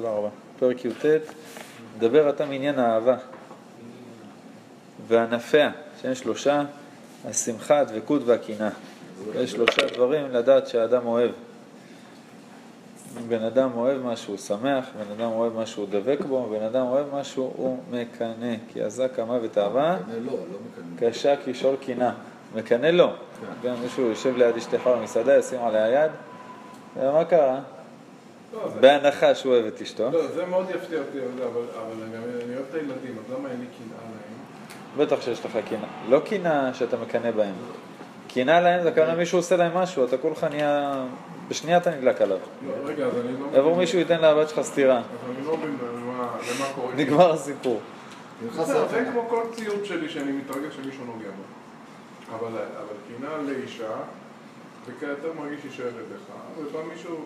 תודה רבה. פרק י"ט, מדבר אתה מעניין האהבה וענפיה, שהם שלושה, השמחה, הדבקות והקנאה. יש שלושה דברים לדעת שהאדם אוהב. בן אדם אוהב משהו, הוא שמח, בן אדם אוהב משהו, הוא דבק בו, בן אדם אוהב משהו, הוא מקנא. כי עזק המוות אהבה, מקנא לא, לא מקנא. קשה כשאול קנאה. מקנא לא. גם מישהו יושב ליד אשתך במסעדה, ישים עליה יד, ומה קרה? בהנחה שהוא אוהב את אשתו. לא, זה מאוד יפתיע אותי, אבל אני אוהב את הילדים, אז למה אין לי קנאה להם? בטח שיש לך קנאה. לא קנאה שאתה מקנא בהם. קנאה להם זה הכוונה מישהו עושה להם משהו, אתה כולך נהיה... בשנייה אתה נדלק עליו. לא, רגע, אז אני לא... יבוא מישהו ייתן לבת שלך סטירה. אז אני לא מבין למה קורה. נגמר הסיפור. זה כמו כל ציוד שלי שאני מתרגש שמישהו נוגע בו. אבל קנאה לאישה, זה יותר מרגיש שהיא שייכת לך, ובא מישהו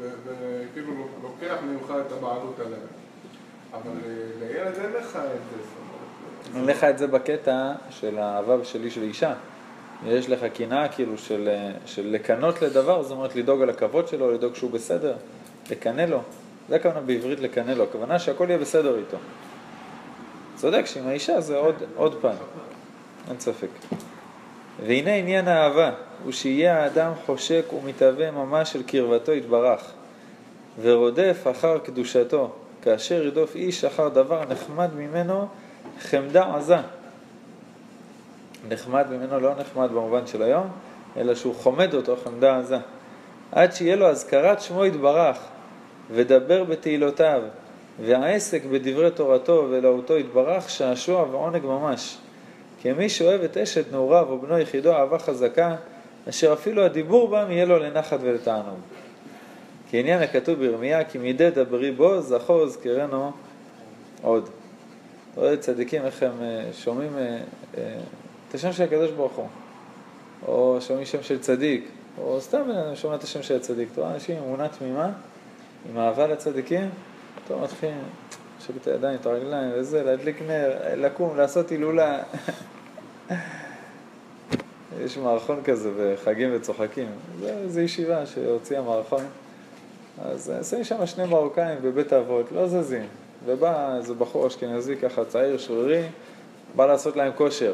וכאילו לוקח ממך את הבעלות עליה. אבל אה, לילד אין לך את זה. אומרת, אין לך את זה בקטע של האהבה שלי של אישה. יש לך קנאה כאילו של, של לקנות לדבר, זאת אומרת לדאוג על הכבוד שלו, לדאוג שהוא בסדר, לקנא לו. זה הכוונה בעברית לקנא לו, הכוונה שהכל יהיה בסדר איתו. צודק שעם האישה זה עוד, עוד פעם, אין ספק. והנה עניין האהבה, הוא שיהיה האדם חושק ומתהווה ממש של קרבתו יתברך, ורודף אחר קדושתו, כאשר ירדוף איש אחר דבר נחמד ממנו חמדה עזה. נחמד ממנו לא נחמד במובן של היום, אלא שהוא חומד אותו חמדה עזה. עד שיהיה לו אזכרת שמו יתברך, ודבר בתהילותיו, והעסק בדברי תורתו ואלוהותו יתברך, שעשוע ועונג ממש. כמי שאוהב את אשת נעוריו או בנו יחידו אהבה חזקה, אשר אפילו הדיבור בם יהיה לו לנחת ולתענוג. כעניין הכתוב בירמיה, כי מדי דברי בו, זכור יזכרנו עוד. אתה רואה צדיקים איך הם אה, שומעים אה, אה, את השם של הקדוש ברוך הוא, או שומעים שם של צדיק, או סתם אדם שומע את השם של הצדיק. אתה רואה אנשים עם אמונה תמימה, עם אהבה לצדיקים, אתה מתחיל לשוק את הידיים, את הרגליים, וזה, להדליק נר, לקום, לעשות הילולה. יש מערכון כזה בחגים וצוחקים. זה, זה ישיבה שהוציאה מערכון. אז שמים שם שני מרוקאים בבית האבות, לא זזים. ובא איזה בחור אשכנזי ככה, צעיר, שרירי, בא לעשות להם כושר.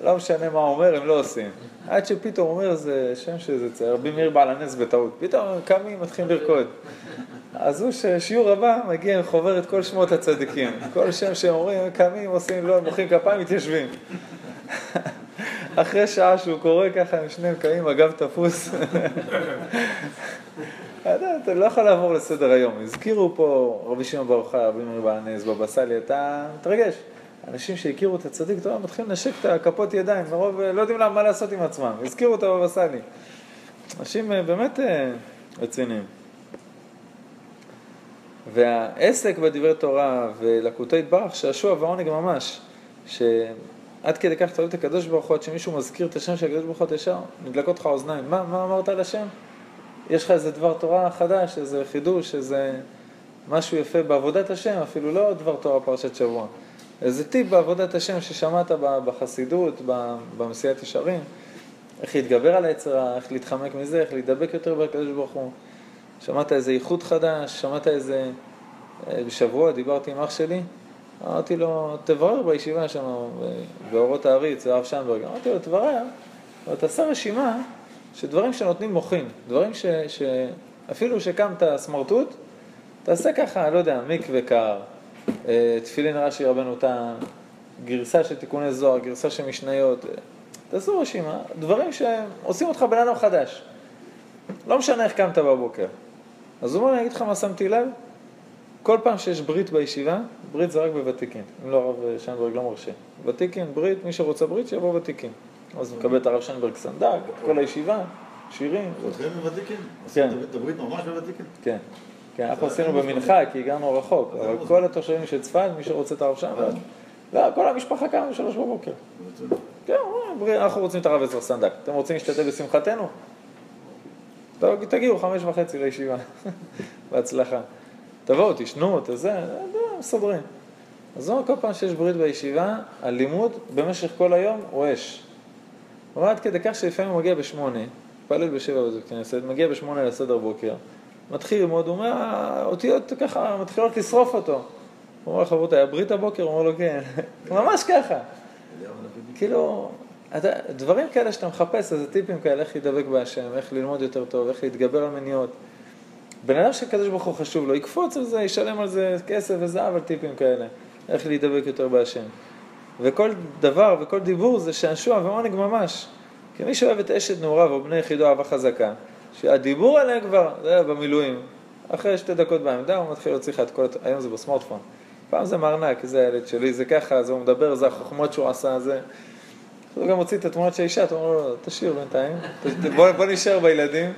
לא משנה מה אומר, הם לא עושים. עד שפתאום אומר איזה שם של איזה צעיר, רבי מאיר בעל הנס בטעות. פתאום הם קמים, מתחילים לרקוד. אז הוא ששיעור הבא מגיע עם חוברת כל שמות הצדיקים. כל שם שהם אומרים, הם קמים, עושים, לא, מוחאים כפיים, מתיישבים. אחרי שעה שהוא קורא ככה, הם שניהם קמים, הגב תפוס. אתה לא יכול לעבור לסדר היום. הזכירו פה רבי שמעון בר יוחאי, רבי מאיר בעל הנס, בבא סאלי, אתה מתרגש. אנשים שהכירו את הצדיק, אתה מתחילים לנשק את הכפות ידיים, מרוב לא יודעים מה לעשות עם עצמם. הזכירו את הבבא סאלי. אנשים אה, באמת אה, רציניים. והעסק בדברי תורה ולקוטי יתברך, שעשוע ועונג ממש, שעד כדי כך אתה אוהב את הקדוש ברוך הוא, עד שמישהו מזכיר את השם של הקדוש ברוך הוא, ישר נדלקות לך האוזניים. מה, מה אמרת על השם? יש לך איזה דבר תורה חדש, איזה חידוש, איזה משהו יפה בעבודת השם, אפילו לא דבר תורה פרשת שבוע. איזה טיפ בעבודת השם ששמעת בחסידות, במסיעת ישרים, איך להתגבר על היצר הרע, איך להתחמק מזה, איך להידבק יותר בקדוש ברוך הוא. שמעת איזה איחוד חדש, שמעת איזה... אה, בשבוע דיברתי עם אח שלי, אמרתי לו, תברר בישיבה שם, באורות העריץ, הרב שיינברג, אמרתי לו, תברר, אבל תעשה רשימה של דברים שנותנים מוחין, דברים ש... ש... שקמת סמרטוט, תעשה ככה, לא יודע, מקווה קר, אה, תפילין רש"י רבנו תם, גרסה של תיקוני זוהר, גרסה של משניות, אה, תעשו רשימה, דברים שעושים אותך בן אדם חדש. לא משנה איך קמת בבוקר. אז הוא אומר, אני אגיד לך מה שמתי לב, כל פעם שיש ברית בישיבה, ברית זה רק בוותיקין, אם לא הרב שיינברג לא מרשה. ותיקין, ברית, מי שרוצה ברית, שיבוא ותיקין. אז מקבל את הרב שיינברג סנדק, את כל הישיבה, שירים. אתכם בוותיקין? כן. את הברית ממש בוותיקין? כן. כן, אנחנו עשינו במנחה, כי הגענו רחוק, אבל כל התושבים של צפת, מי שרוצה את הרב שיינברג, לא, כל המשפחה קמה בשלוש בבוקר. כן, אנחנו רוצים את הרב עזרא סנדק. אתם רוצים להשתתף בשמחתנו? תגיעו חמש וחצי לישיבה. בהצלחה. תבואו, תשנו, תזה, מסדרים. אז הוא אומר, כל פעם שיש ברית בישיבה, הלימוד במשך כל היום הוא אש. אומר עד כדי כך שלפעמים הוא מגיע בשמונה, מתפלל בשבע בבית כנסת, מגיע בשמונה לסדר בוקר, מתחיל ללמוד, הוא אומר, האותיות ככה מתחילות לשרוף אותו. הוא אומר לחברותיי, הברית הבוקר? הוא אומר לו, כן. ממש ככה. כאילו, דברים כאלה שאתה מחפש, איזה טיפים כאלה, איך להידבק בהשם, איך ללמוד יותר טוב, איך להתגבר על מניעות. בן אדם שקדוש ברוך הוא חשוב לו, יקפוץ על זה, ישלם על זה כסף וזהב על טיפים כאלה, איך להידבק יותר בהשם. וכל דבר וכל דיבור זה שעשוע ועונג ממש. כי מי שאוהב את אשת נעוריו או בני יחידו אהבה חזקה, שהדיבור עליהם כבר, זה במילואים, אחרי שתי דקות בעמדה הוא מתחיל להוציא לך את כל, היום זה בסמארטפון. פעם זה מארנק, זה הילד שלי, זה ככה, זה הוא מדבר, זה החוכמות שהוא עשה, זה... הוא גם מוציא את התמונות של האישה, אתה אומר לו, תשאיר בינתיים, בוא, בוא נשאר בילדים.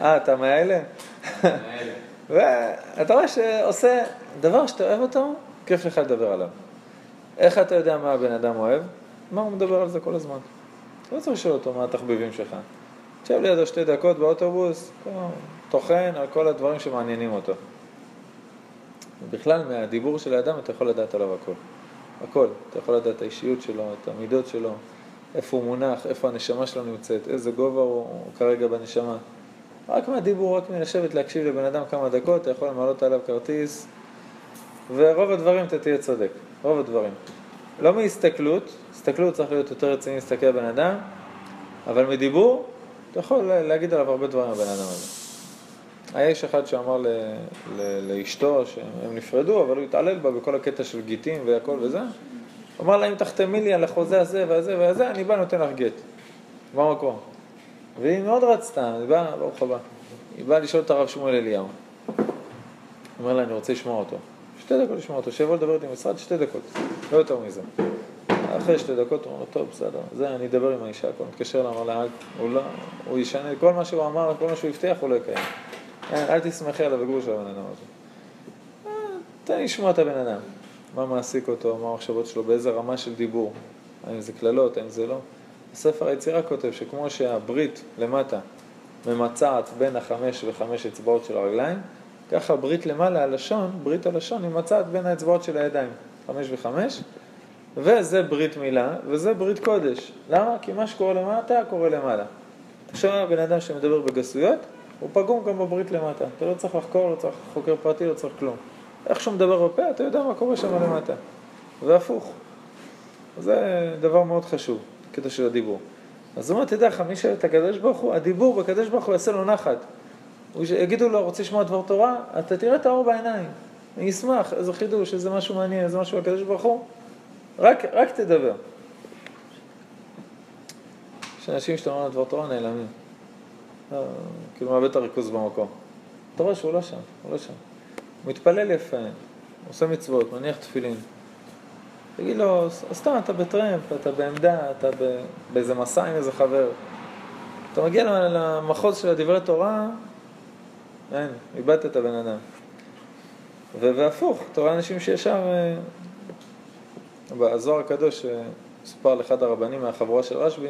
אה, אתה מהאלה? ואתה רואה שעושה דבר שאתה אוהב אותו, כיף לך לדבר עליו. איך אתה יודע מה הבן אדם אוהב? מה הוא מדבר על זה כל הזמן? אתה לא צריך לשאול אותו מה התחביבים שלך. תשב לידו שתי דקות באוטובוס, טוחן על כל הדברים שמעניינים אותו. בכלל, מהדיבור של האדם אתה יכול לדעת עליו הכל. הכל. אתה יכול לדעת את האישיות שלו, את המידות שלו, איפה הוא מונח, איפה הנשמה שלו נמצאת, איזה גובה הוא, כרגע בנשמה. רק מהדיבור, רק מלשבת להקשיב לבן אדם כמה דקות, אתה יכול למלות עליו כרטיס, ורוב הדברים אתה תהיה צודק, רוב הדברים. לא מהסתכלות, הסתכלות צריך להיות יותר רציני להסתכל על בן אדם, אבל מדיבור, אתה יכול להגיד עליו הרבה דברים על בן אדם הזה. היה איש אחד שאמר ל, ל, לאשתו שהם נפרדו, אבל הוא התעלל בה בכל הקטע של גיטים והכל וזה. הוא אמר לה, אם תחתמי לי על החוזה הזה והזה והזה, אני בא נותן לך גט. במקום. והיא מאוד רצתה, היא באה, ברוך הבא. היא באה לשאול את הרב שמואל אליהו. אומר לה, אני רוצה לשמוע אותו. שתי דקות לשמוע אותו, שיבוא לדבר איתי במשרד, שתי דקות, לא יותר מזה. אחרי שתי דקות הוא אומר, טוב, בסדר, זה, אני אדבר עם האישה, הכל מתקשר אליו, אמר לה, הוא לא, הוא ישנה, כל מה שהוא אמר, כל מה שהוא הבטיח, הוא לא יקיים. אין, אל תסמכי על הבגור של הבן אדם הזה. אה, תן לי לשמוע את הבן אדם, מה מעסיק אותו, מה המחשבות שלו, באיזה רמה של דיבור, האם זה קללות, האם זה לא. הספר היצירה כותב שכמו שהברית למטה ממצעת בין החמש וחמש אצבעות של הרגליים, ככה ברית למעלה, הלשון, ברית הלשון, מצאת בין האצבעות של הידיים, חמש וחמש, וזה ברית מילה, וזה ברית קודש. למה? כי מה שקורה למטה, קורה למעלה. עכשיו בן אדם שמדבר בגסויות, הוא פגום גם בברית למטה. אתה לא צריך לחקור, לא צריך חוקר פרטי, לא צריך כלום. איך שהוא מדבר בפה, אתה יודע מה קורה שם למטה. והפוך. זה דבר מאוד חשוב, קטע של הדיבור. אז הוא אומר, תדע לך, מי שאוהב את הקדוש ברוך הוא, הדיבור בקדוש ברוך הוא יעשה לו נחת. יגידו לו, רוצה לשמוע דבר תורה? אתה תראה את האור בעיניים. אני אשמח, איזה חידוש, איזה משהו מעניין, איזה משהו הקדוש ברוך הוא. רק, רק תדבר. יש אנשים שאתה אומר דבר תורה נעלמים. לא, כאילו מאבד את הריכוז במקום. אתה רואה שהוא לא שם, הוא לא שם. הוא מתפלל יפה, עושה מצוות, מניח תפילין. תגיד לו, "ס- סתם אתה בטרמפ, אתה בעמדה, אתה באיזה מסע עם איזה חבר. אתה מגיע למחוז של הדברי תורה, אין, איבדת את הבן אדם. והפוך, אתה רואה אנשים שישר, אה, בזוהר הקדוש, אה, סופר לאחד הרבנים מהחבורה של רשב"י,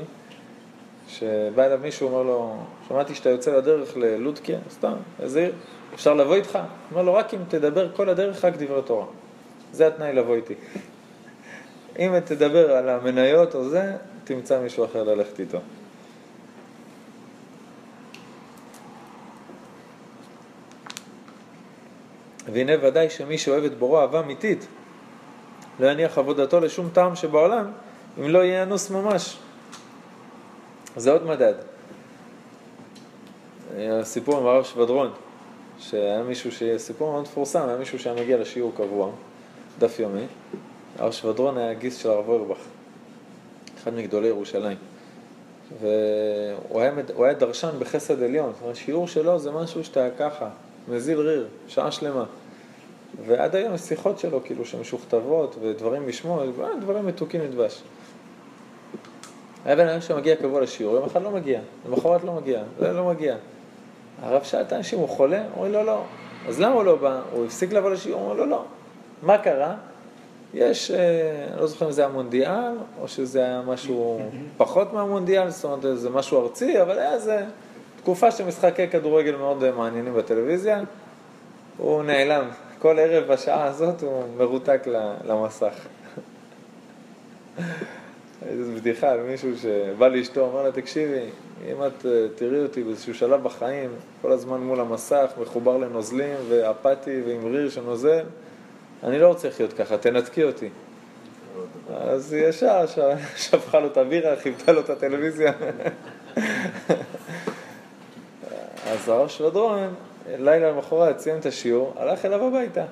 שבא אליו מישהו, אומר לו, שמעתי שאתה יוצא לדרך ללודקיה, סתם, איזה עיר, אפשר לבוא איתך? אומר לו, רק אם תדבר כל הדרך, רק דברי תורה. זה התנאי לבוא איתי. אם תדבר על המניות או זה, תמצא מישהו אחר ללכת איתו. והנה ודאי שמי שאוהב את בוראו אהבה אמיתית, לא יניח עבודתו לשום טעם שבעולם, אם לא יהיה אנוס ממש. זה עוד מדד. היה סיפור עם הרב שבדרון, שהיה מישהו, סיפור מאוד מפורסם, היה מישהו שהיה מגיע לשיעור קבוע, דף יומי. הרב שבדרון היה גיס של הרב אורבך, אחד מגדולי ירושלים. והוא היה, הוא היה דרשן בחסד עליון, זאת אומרת, שיעור שלו זה משהו שאתה ככה, מזיל ריר, שעה שלמה. ועד היום יש שיחות שלו, כאילו, שמשוכתבות ודברים לשמוע, דברים מתוקים לדבש. היה בן אדם שמגיע קבוע לשיעור, יום אחד לא מגיע, למחרת לא מגיע, זה לא מגיע. הרב שאל את האנשים, הוא חולה? אומרים לו, לא. אז למה הוא לא בא? הוא הפסיק לבוא לשיעור? הוא אומר לו, לא. מה קרה? יש, אה, אני לא זוכר אם זה היה מונדיאל, או שזה היה משהו פחות מהמונדיאל, זאת אומרת, זה משהו ארצי, אבל היה איזה תקופה של משחקי כדורגל מאוד אה, מעניינים בטלוויזיה. הוא נעלם. כל ערב בשעה הזאת הוא מרותק למסך. איזו בדיחה על מישהו שבא לאשתו, אמר לה, תקשיבי, אם את אה, תראי אותי באיזשהו שלב בחיים, כל הזמן מול המסך, מחובר לנוזלים ואפאתי ועם ריר שנוזל, אני לא רוצה לחיות ככה, תנתקי אותי. אז היא ישר שפכה לו את הבירה, חיבתה לו את הטלוויזיה. אז הרב שלדרון, לילה למחרת, סיים את השיעור, הלך אליו הביתה.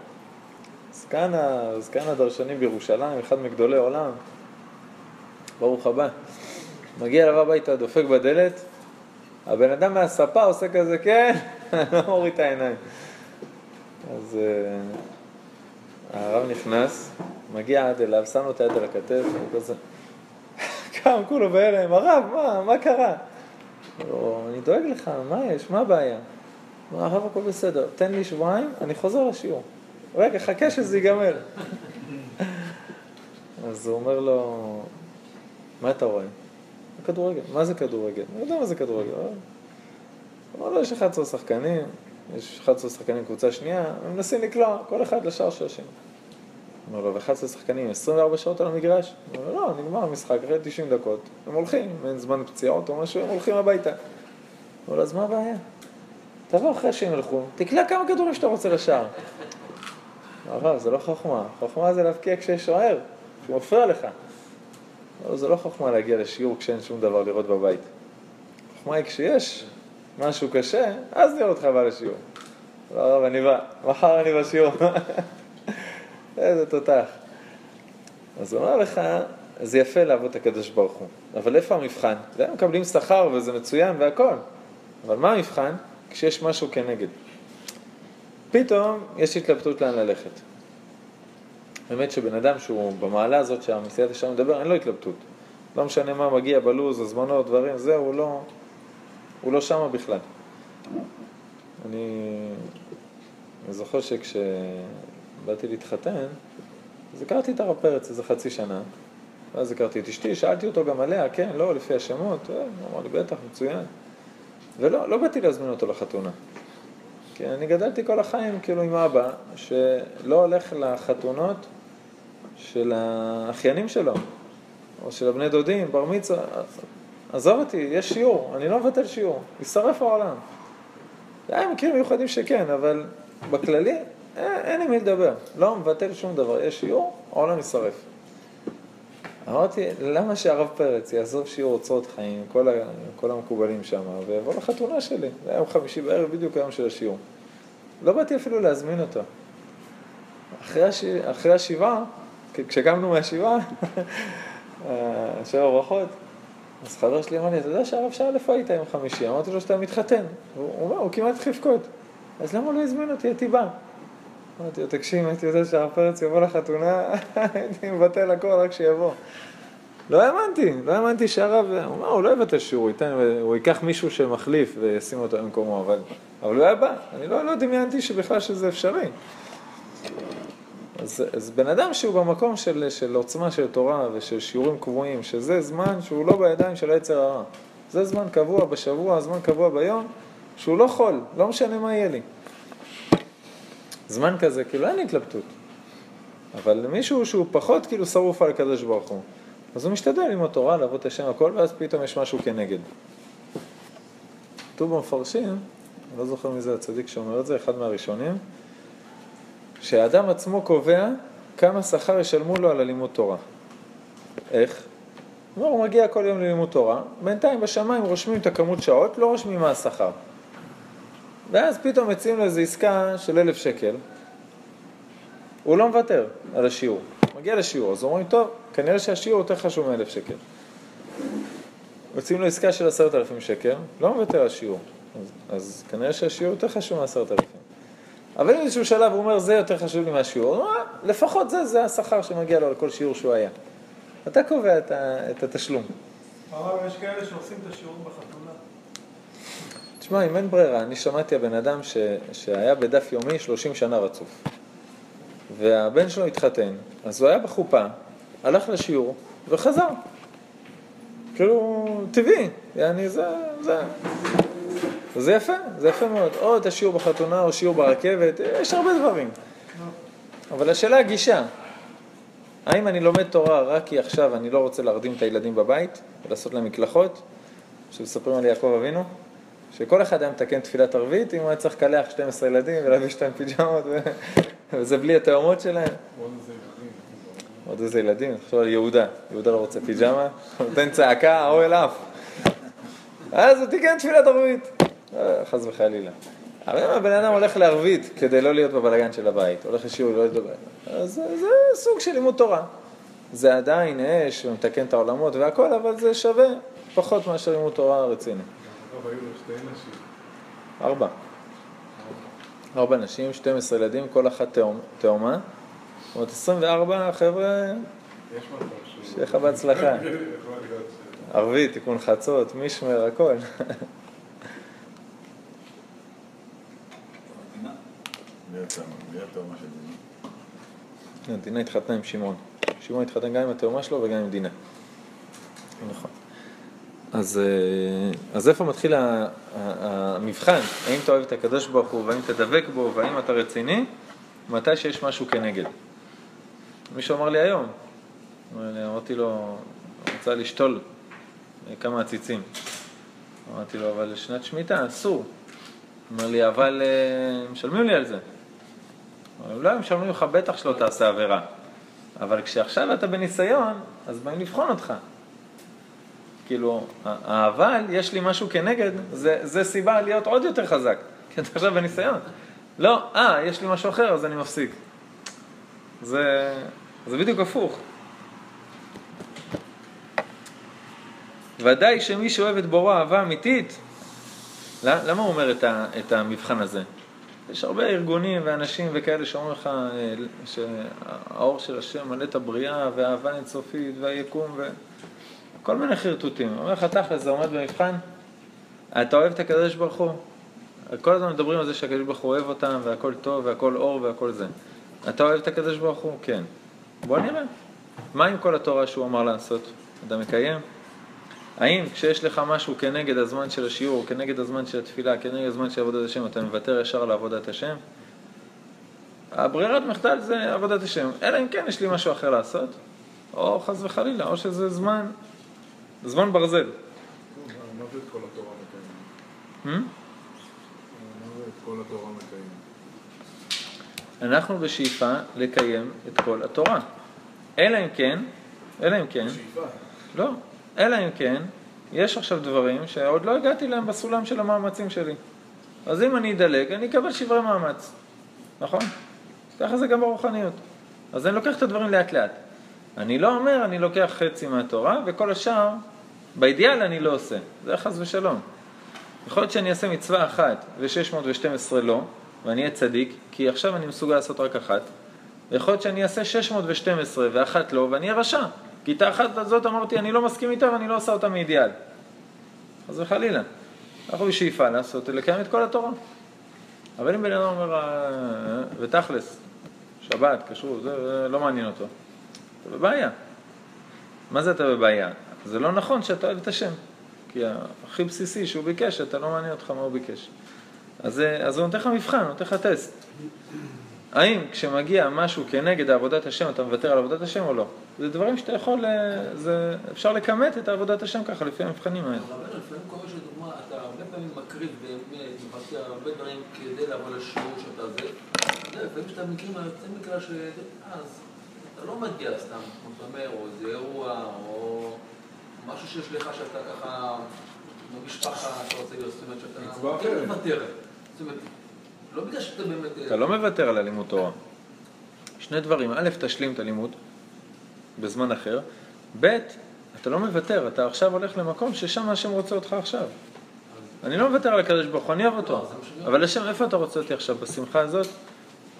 זקן, זקן הדרשנים בירושלים, אחד מגדולי עולם, ברוך הבא. מגיע אליו הביתה, דופק בדלת, הבן אדם מהספה עושה כזה, כן, לא מוריד את העיניים. אז uh, הרב נכנס, מגיע עד אליו, שם לו את היד על הכתף, וכזה, קם כולו בהלם, הרב, מה, מה קרה? לא, אני דואג לך, מה יש, מה הבעיה? אמר, הרב, הכל בסדר, תן לי שבועיים, אני חוזר לשיעור. רגע, חכה שזה ייגמר. אז הוא אומר לו, מה אתה רואה? כדורגל. מה זה כדורגל? אני יודע מה זה כדורגל. הוא אומר לו, יש 11 שחקנים, יש 11 שחקנים קבוצה שנייה, הם מנסים לקלוע, כל אחד לשער של השני. אומר לו, ו-11 שחקנים, 24 שעות על המגרש? הוא לו, לא, נגמר המשחק, אחרי 90 דקות, הם הולכים, אין זמן פציעות או משהו, הם הולכים הביתה. אומר לו, אז מה הבעיה? תבוא אחרי שהם ילכו, תקלע כמה כדורים שאתה רוצה לשער. הרב, זה לא חוכמה, חוכמה זה להבקיע כשיש שוער, שהוא מפריע לך. לא, זה לא חוכמה להגיע לשיעור כשאין שום דבר לראות בבית. חוכמה היא כשיש משהו קשה, אז נראה אותך בא לשיעור. לא, הרב, אני בא, מחר אני בשיעור. איזה תותח. אז הוא אומר לך, זה יפה לעבוד את הקדוש ברוך הוא, אבל איפה המבחן? הם מקבלים שכר וזה מצוין והכל, אבל מה המבחן? כשיש משהו כנגד. פתאום יש התלבטות לאן ללכת. באמת שבן אדם שהוא במעלה הזאת שהמסייעת ישר מדבר, אין לו התלבטות. לא משנה מה מגיע בלוז, הזמנות, דברים, זהו, לא, הוא לא שמה בכלל. אני, זוכר שכשבאתי להתחתן, אז הכרתי את הרב פרץ איזה חצי שנה, ואז הכרתי את אשתי, שאלתי אותו גם עליה, כן, לא, לפי השמות, הוא אמר לי, בטח, מצוין. ולא לא באתי להזמין אותו לחתונה. כי אני גדלתי כל החיים כאילו עם אבא, שלא הולך לחתונות של האחיינים שלו, או של הבני דודים, בר מצווה, עזוב אותי, יש שיעור, אני לא מבטל שיעור, יישרף העולם. היה מקרים מיוחדים שכן, אבל בכללי אין, אין עם מי לדבר, לא מבטל שום דבר, יש שיעור, העולם יישרף. אמרתי, למה שהרב פרץ יעזוב שיעור אוצרות חיים, כל, ה, כל המקובלים שם, ויבוא לחתונה שלי? זה היה חמישי בערב, בדיוק היום של השיעור. לא באתי אפילו להזמין אותו. אחרי, הש... אחרי השבעה, כשקמנו מהשבעה, שבע ברכות, אז חבר שלי אמר לי, אתה יודע שהרב שאל איפה היית יום חמישי? אמרתי לו שאתה מתחתן. הוא אומר, הוא כמעט התחיל לבכות. אז למה לא הזמין אותי? הייתי בא. אמרתי לו, תקשיב, הייתי יודע שהרב פרץ יבוא לחתונה, הייתי מבטל הכל רק שיבוא. לא האמנתי, לא האמנתי שהרב, הוא אמר, הוא לא יבטל שיעור, הוא, ייקח מישהו שמחליף וישים אותו במקומו, אבל, אבל הוא היה בא. אני לא, לא דמיינתי שבכלל שזה אפשרי. אז, אז בן אדם שהוא במקום של, של עוצמה של תורה ושל שיעורים קבועים, שזה זמן שהוא לא בידיים של היצר הרע. זה זמן קבוע בשבוע, זמן קבוע ביום, שהוא לא חול, לא משנה מה יהיה לי. זמן כזה, כאילו אין התלבטות. אבל מישהו שהוא פחות כאילו שרוף על הקדוש ברוך הוא, אז הוא משתדל עם התורה לעבוד את השם הכל, ואז פתאום יש משהו כנגד. כתוב במפרשים, אני לא זוכר מי זה הצדיק שאומר את זה, אחד מהראשונים, שהאדם עצמו קובע כמה שכר ישלמו לו על הלימוד תורה. איך? אומר, הוא מגיע כל יום ללימוד תורה, בינתיים בשמיים רושמים את הכמות שעות, לא רושמים מה השכר. ואז פתאום מציעים לו איזו עסקה של אלף שקל, הוא לא מוותר על השיעור. מגיע לשיעור, אז אומרים, טוב, כנראה שהשיעור יותר חשוב מאלף שקל. מציעים לו עסקה של עשרת אלפים שקל, לא מוותר על שיעור. אז, אז כנראה שהשיעור יותר חשוב מעשרת אלפים. אבל אם איזשהו שלב הוא אומר, זה יותר חשוב לי מהשיעור, הוא אומר, לפחות זה, זה השכר שמגיע לו על כל שיעור שהוא היה. אתה קובע את, ה, את התשלום. הרב, יש כאלה שעושים את השיעורים בחתונה. תשמע, אם אין ברירה, אני שמעתי הבן אדם ש, שהיה בדף יומי 30 שנה רצוף. והבן שלו התחתן, אז הוא היה בחופה, הלך לשיעור וחזר. כאילו, טבעי, יעני, זה, זה. זה יפה, זה יפה מאוד. או את השיעור בחתונה או שיעור ברכבת, יש הרבה דברים. אבל השאלה הגישה. האם אני לומד תורה רק כי עכשיו אני לא רוצה להרדים את הילדים בבית ולעשות להם מקלחות? שמספרים על יעקב אבינו, שכל אחד היה מתקן תפילת ערבית אם הוא היה צריך לקלח 12 ילדים ולהביש להם פיג'מות ו... וזה בלי התאומות שלהם. עוד איזה ילדים. תחשוב על יהודה, יהודה לא רוצה פיג'מה, נותן צעקה, האוהל עף. אז הוא תיקן תפילת ערבית. אה, חס וחלילה. אבל אם הבן אדם הולך לערבית כדי לא להיות בבלגן של הבית, הולך לשיעור, לא להיות בבית, אז זה, זה סוג של לימוד תורה. זה עדיין אש ומתקן את העולמות והכל, אבל זה שווה פחות מאשר לימוד תורה רציני. ארבע. ארבע נשים, 12 ילדים, כל אחת תאומה. זאת אומרת, 24 חבר'ה. שיהיה לך בהצלחה. ערבית, תיקון חצות, מישמר, הכל. שדינה? דינה התחתנה עם שמעון. שמעון התחתן גם עם התאומה שלו וגם עם דינה. נכון. אז, אה, אז איפה מתחיל המבחן? האם אתה אוהב את הקדוש ברוך הוא, והאם אתה דבק בו, והאם אתה רציני? מתי שיש משהו כנגד. מישהו אמר לי היום, אמר אמרתי לו, הוא רצה לשתול אה, כמה עציצים. אמרתי לו, אבל שנת שמיטה, אסור. אומר לי, אבל אה, משלמים לי על זה. לא, הם משלמים לך, בטח שלא תעשה עבירה. אבל כשעכשיו אתה בניסיון, אז באים לבחון אותך. כאילו, האבל, יש לי משהו כנגד, זה, זה סיבה להיות עוד יותר חזק. כי אתה עכשיו בניסיון. לא, אה, יש לי משהו אחר, אז אני מפסיק. זה, זה בדיוק הפוך. ודאי שמי שאוהב את בורו אהבה אמיתית, למה הוא אומר את, ה, את המבחן הזה? יש הרבה ארגונים ואנשים וכאלה שאומרים לך אה, שהאור של השם מלא את הבריאה והאהבה אינסופית והיקום וכל מיני חרטוטים. אומר לך תכל'ס, זה עומד במבחן? אתה אוהב את הקדוש ברוך הוא? כל הזמן מדברים על זה שהקדוש ברוך הוא אוהב אותם והכל טוב והכל אור והכל זה. אתה אוהב את הקדוש ברוך הוא? כן. בוא נראה. מה עם כל התורה שהוא אמר לעשות? אתה מקיים? האם כשיש לך משהו כנגד הזמן של השיעור, כנגד הזמן של התפילה, כנגד הזמן של עבודת השם, אתה מוותר ישר על עבודת השם? הברירת מחדל זה עבודת השם, אלא אם כן יש לי משהו אחר לעשות, או חס וחלילה, או שזה זמן, זמן ברזל. טוב, מה זה את כל התורה מקיים? Hmm? מה זה את כל התורה מקיים? אנחנו בשאיפה לקיים את כל התורה. אלא אם כן, אלא אם כן, שאיפה. לא, אלא אם כן, יש עכשיו דברים שעוד לא הגעתי להם בסולם של המאמצים שלי. אז אם אני אדלג, אני אקבל שברי מאמץ, נכון? ככה זה גם ברוחניות. אז אני לוקח את הדברים לאט לאט. אני לא אומר, אני לוקח חצי מהתורה, וכל השאר, באידיאל אני לא עושה. זה חס ושלום. יכול להיות שאני אעשה מצווה אחת ו-612 לא, ואני אהיה צדיק, כי עכשיו אני מסוגל לעשות רק אחת. ויכול להיות שאני אעשה 612 ואחת לא, ואני אהיה רשע. כי את האחת הזאת אמרתי, אני לא מסכים איתה ואני לא עושה אותה מאידיאל. חס וחלילה. אנחנו בשאיפה לעשות, לקיים את כל התורה. אבל אם בן אדם אומר, "אה, ותכלס, שבת, כשרות, זה, לא מעניין אותו. אתה בבעיה. מה זה אתה בבעיה? זה לא נכון שאתה אוהב את השם. כי הכי בסיסי שהוא ביקש, אתה לא מעניין אותך מה הוא ביקש. אז, אז הוא נותן לך מבחן, נותן לך טסט. האם כשמגיע משהו כנגד עבודת השם, אתה מוותר על עבודת השם או לא? זה דברים שאתה יכול, אה, זה, אפשר לכמת את עבודת השם ככה, לפי המבחנים האלה. אבל לפעמים קורה שלדוגמה, אתה הרבה פעמים מקריב באמת, מוותר הרבה דברים כדי לבוא לשיעור שאתה זה. לפעמים שאתה במקרים היוצאים מכלל ש... אז אתה לא מגיע סתם, כמו שאתה אומר, או איזה אירוע, או משהו שיש לך שאתה ככה, במשפחה, אתה רוצה להיות, זאת אומרת שאתה... מצווה כן. מוותר. זאת אומרת, לא בגלל שאתה באמת... אתה לא מוותר על הלימוד תורה. שני דברים, א', תשלים את הלימוד בזמן אחר, ב', אתה לא מוותר, אתה עכשיו הולך למקום ששם השם רוצה אותך עכשיו. אני לא מוותר על הקדוש ברוך הוא, אני אוהב אותו. לא. אבל השם, איפה אתה רוצה אותי עכשיו? בשמחה הזאת?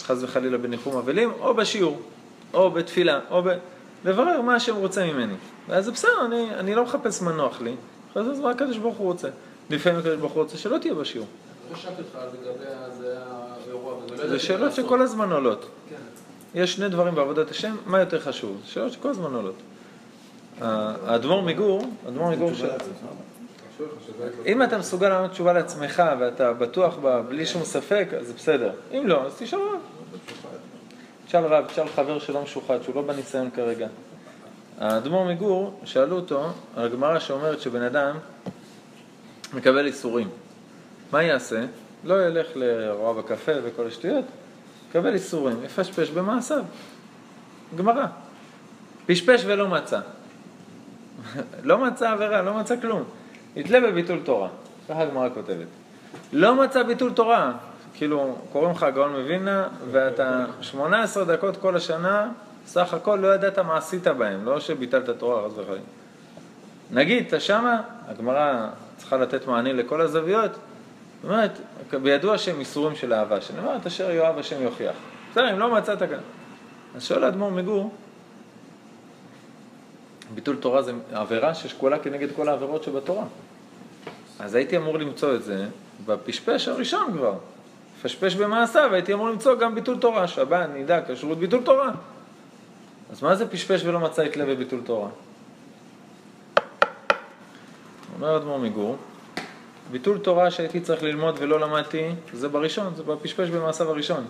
חס וחלילה בניחום אבלים, או בשיעור, או בתפילה, או ב... לברר מה השם רוצה ממני. ואז זה בסדר, אני, אני לא מחפש מה נוח לי, אחרי זה מה הקדוש ברוך הוא רוצה. לפעמים הקדוש ברוך הוא רוצה שלא תהיה בשיעור. לא זה מה שאלות. שכל הזמן עולות. יש שני דברים בעבודת השם, מה יותר חשוב? שאלות שכל הזמן עולות. האדמו"ר מגור, האדמו"ר מגור, ש... אם אתה מסוגל לענות תשובה לעצמך ואתה בטוח בה בלי שום ספק, אז זה בסדר. אם לא, אז תשאל רב. תשאל רב, תשאל חבר שלא משוחד, שהוא לא בניסיון כרגע. האדמו"ר מגור, שאלו אותו על הגמרא שאומרת שבן אדם מקבל איסורים. מה יעשה? לא ילך לרוע בקפה וכל השטויות, יקבל איסורים, יפשפש במעשיו. גמרא. פשפש ולא מצא. לא מצא עבירה, לא מצא כלום. יתלה בביטול תורה. ככה הגמרא כותבת. לא מצא ביטול תורה. כאילו, קוראים לך הגאון מווילנה, ואתה 18 דקות כל השנה, סך הכל לא ידעת מה עשית בהם, לא שביטלת תורה, חס וחלילה. נגיד, אתה שמה, הגמרא צריכה לתת מענה לכל הזוויות, זאת אומרת, בידוע שהם איסורים של אהבה, שאני אומר, את אשר יאהב השם יוכיח. בסדר, אם לא מצאת כאן. אז שואל האדמו"ר מגור, ביטול תורה זה עבירה ששקולה כנגד כל העבירות שבתורה. אז הייתי אמור למצוא את זה בפשפש הראשון כבר. פשפש במעשיו, הייתי אמור למצוא גם ביטול תורה, שבת, נידה, כשרות, ביטול תורה. אז מה זה פשפש ולא מצא את לב בביטול תורה? אומר אדמו"ר מגור, ביטול תורה שהייתי צריך ללמוד ולא למדתי, זה בראשון, זה בפשפש במעשיו הראשון.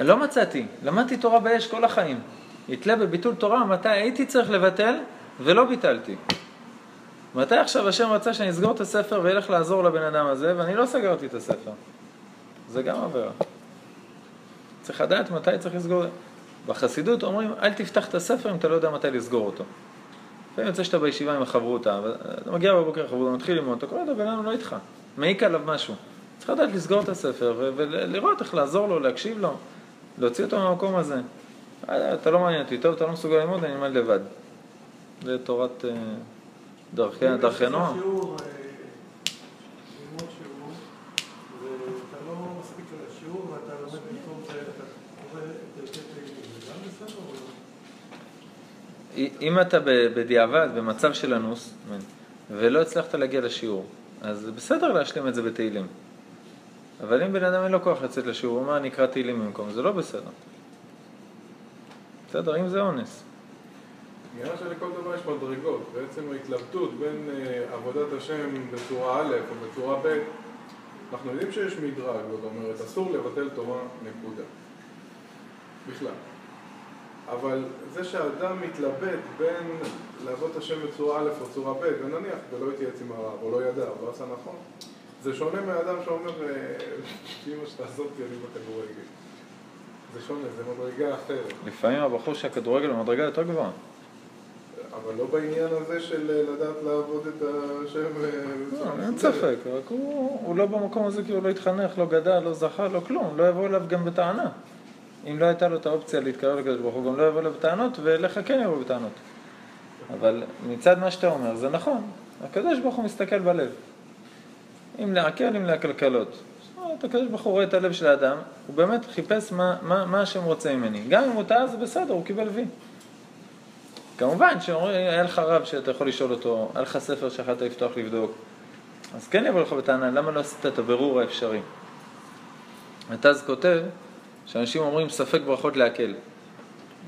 לא מצאתי, למדתי תורה באש כל החיים. יתלה בביטול תורה, מתי הייתי צריך לבטל ולא ביטלתי. מתי עכשיו השם רצה שאני אסגור את הספר ואלך לעזור לבן אדם הזה, ואני לא סגרתי את הספר. זה גם עבירה. צריך לדעת מתי צריך לסגור. בחסידות אומרים, אל תפתח את הספר אם אתה לא יודע מתי לסגור אותו. לפעמים יוצא שאתה בישיבה עם החברותה, אתה מגיע בבוקר לחברותה, מתחיל ללמוד, אתה קורא לו, בן אדם לא איתך, מעיק עליו משהו. צריך לדעת לסגור את הספר ולראות איך לעזור לו, להקשיב לו, להוציא אותו מהמקום הזה. אתה לא מעניין אותי, טוב, אתה לא מסוגל ללמוד, אני אלמד לבד. זה תורת אה, דרכי נועם. אה, ללמוד שיעור, ואתה לא מספיק על השיעור, ואתה לומד במקום זה, אתה קורא את פרקי תהילים, זה גם בסדר או לא? אם אתה בדיעבד, במצב של אנוס, ולא הצלחת להגיע לשיעור, אז זה בסדר להשלים את זה בתהילים. אבל אם בן אדם אין לו כוח לצאת לשיעור, הוא אומר, אני אקרא תהילים במקום, זה לא בסדר. בסדר, אם זה אונס. נראה שלכל דבר יש מדרגות, בעצם ההתלבטות בין אה, עבודת השם בצורה א' או בצורה ב', אנחנו יודעים שיש מדרג, זאת אומרת, אסור לבטל תורה, נקודה. בכלל. אבל זה שאדם מתלבט בין לעבוד את השם בצורה א' או צורה ב', ונניח, ולא התייעץ עם הרב, או לא ידע, או לא עשה נכון, זה שונה מאדם שאומר, אה, אמא שתעזוב אותי, אני בכדורגל. זה שונה, זה מדרגה אחרת. לפעמים הבחור של הכדורגל הוא מדרגה יותר גבוהה. אבל לא בעניין הזה של אה, לדעת לעבוד את השם אה, בצורה לא, אין. ספק, רק הוא לא במקום הזה כי הוא לא התחנך, לא גדל, לא זכה, לא כלום, לא יבוא אליו גם בטענה. אם לא הייתה לו את האופציה להתקרב לקדוש ברוך הוא, גם לא יבוא אליו בטענות, ואליך כן יבוא בטענות. אבל מצד מה שאתה אומר, זה נכון, הקדוש ברוך הוא מסתכל בלב. אם להקל, אם אומרת, הקדוש ברוך הוא רואה את הלב של האדם, הוא באמת חיפש מה, מה, מה השם רוצה ממני. גם אם הוא טעה זה בסדר, הוא קיבל וי. כמובן שאומרים, היה לך רב שאתה יכול לשאול אותו, היה לך ספר שיכולת לפתוח לבדוק, אז כן יבוא לך בטענה, למה לא עשית את הבירור האפשרי? התז כותב שאנשים אומרים ספק ברכות להקל.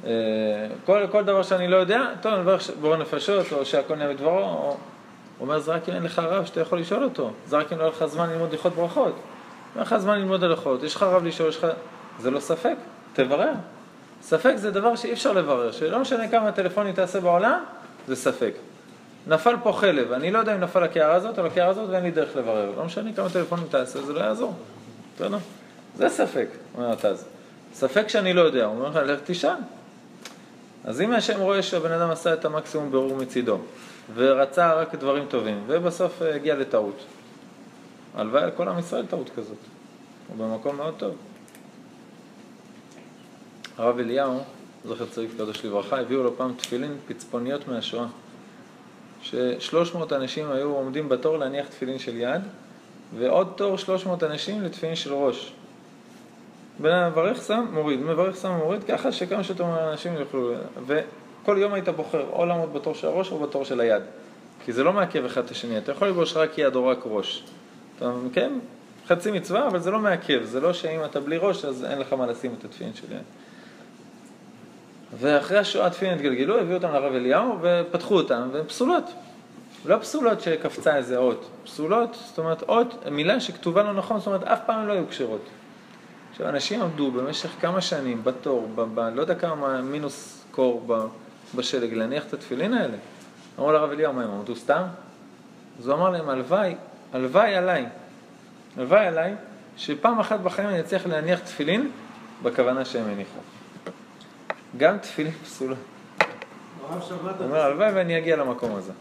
אה, כל, כל דבר שאני לא יודע, טוב, אני מברך בורא נפשות, או שהכל נהיה בדברו, או... הוא אומר, זה רק אם אין לך רב שאתה יכול לשאול אותו, זה רק אם לא יהיה לך זמן ללמוד הלכות ברכות. אין לך זמן ללמוד הלכות, יש לך רב לשאול, יש לך... זה לא ספק, תברר. ספק זה דבר שאי אפשר לברר, שלא משנה כמה טלפונים תעשה בעולם, זה ספק. נפל פה חלב, אני לא יודע אם נפל לקערה הזאת או לקערה הזאת ואין לי דרך לברר. לא משנה כמה טלפונים תעשה, זה לא יעזור. בסדר? זה ספק, אומר התז. ספק שאני לא יודע, הוא אומר לך, לך תשאל. אז אם השם רואה שהבן אדם עשה את המקסימום ברור מצידו, ורצה רק דברים טובים, ובסוף אה, הגיע לטעות. הלוואי על כל עם ישראל טעות כזאת. הוא במקום מאוד טוב. הרב אליהו, זכר צדיק קדוש לברכה, הביאו לו פעם תפילין פצפוניות מהשואה. ששלוש מאות אנשים היו עומדים בתור להניח תפילין של יד, ועוד תור שלוש מאות אנשים לתפילין של ראש. בן אדם מברך שם, מוריד, מברך שם, מוריד, ככה שכמה שיותר אנשים יוכלו... וכל יום היית בוחר או לעמוד בתור של הראש או בתור של היד. כי זה לא מעכב אחד את השני, אתה יכול לבוש רק יד או רק ראש. אתה כן, חצי מצווה, אבל זה לא מעכב, זה לא שאם אתה בלי ראש אז אין לך מה לשים את התפילין של יד. ואחרי השואה התפילין התגלגלו, הביאו אותם לרב אליהו ופתחו אותם, והן פסולות. לא פסולות שקפצה איזה אות, פסולות, זאת אומרת אות, מילה שכתובה לא נכון, זאת אומרת אף פעם לא היו כשרות. עכשיו, אנשים עמדו במשך כמה שנים בתור, ב, ב, לא יודע כמה מינוס קור ב, בשלג, להניח את התפילין האלה. אמרו לרב אליהו, מה הם עמדו סתם? אז הוא אמר להם, הלוואי, הלוואי עליי, הלוואי עליי, שפעם אחת בחיים אני אצליח להניח תפילין בכוונה שהם הניחו. גם תפילין פסולה. הוא אומר, הלוואי ואני אגיע למקום הזה.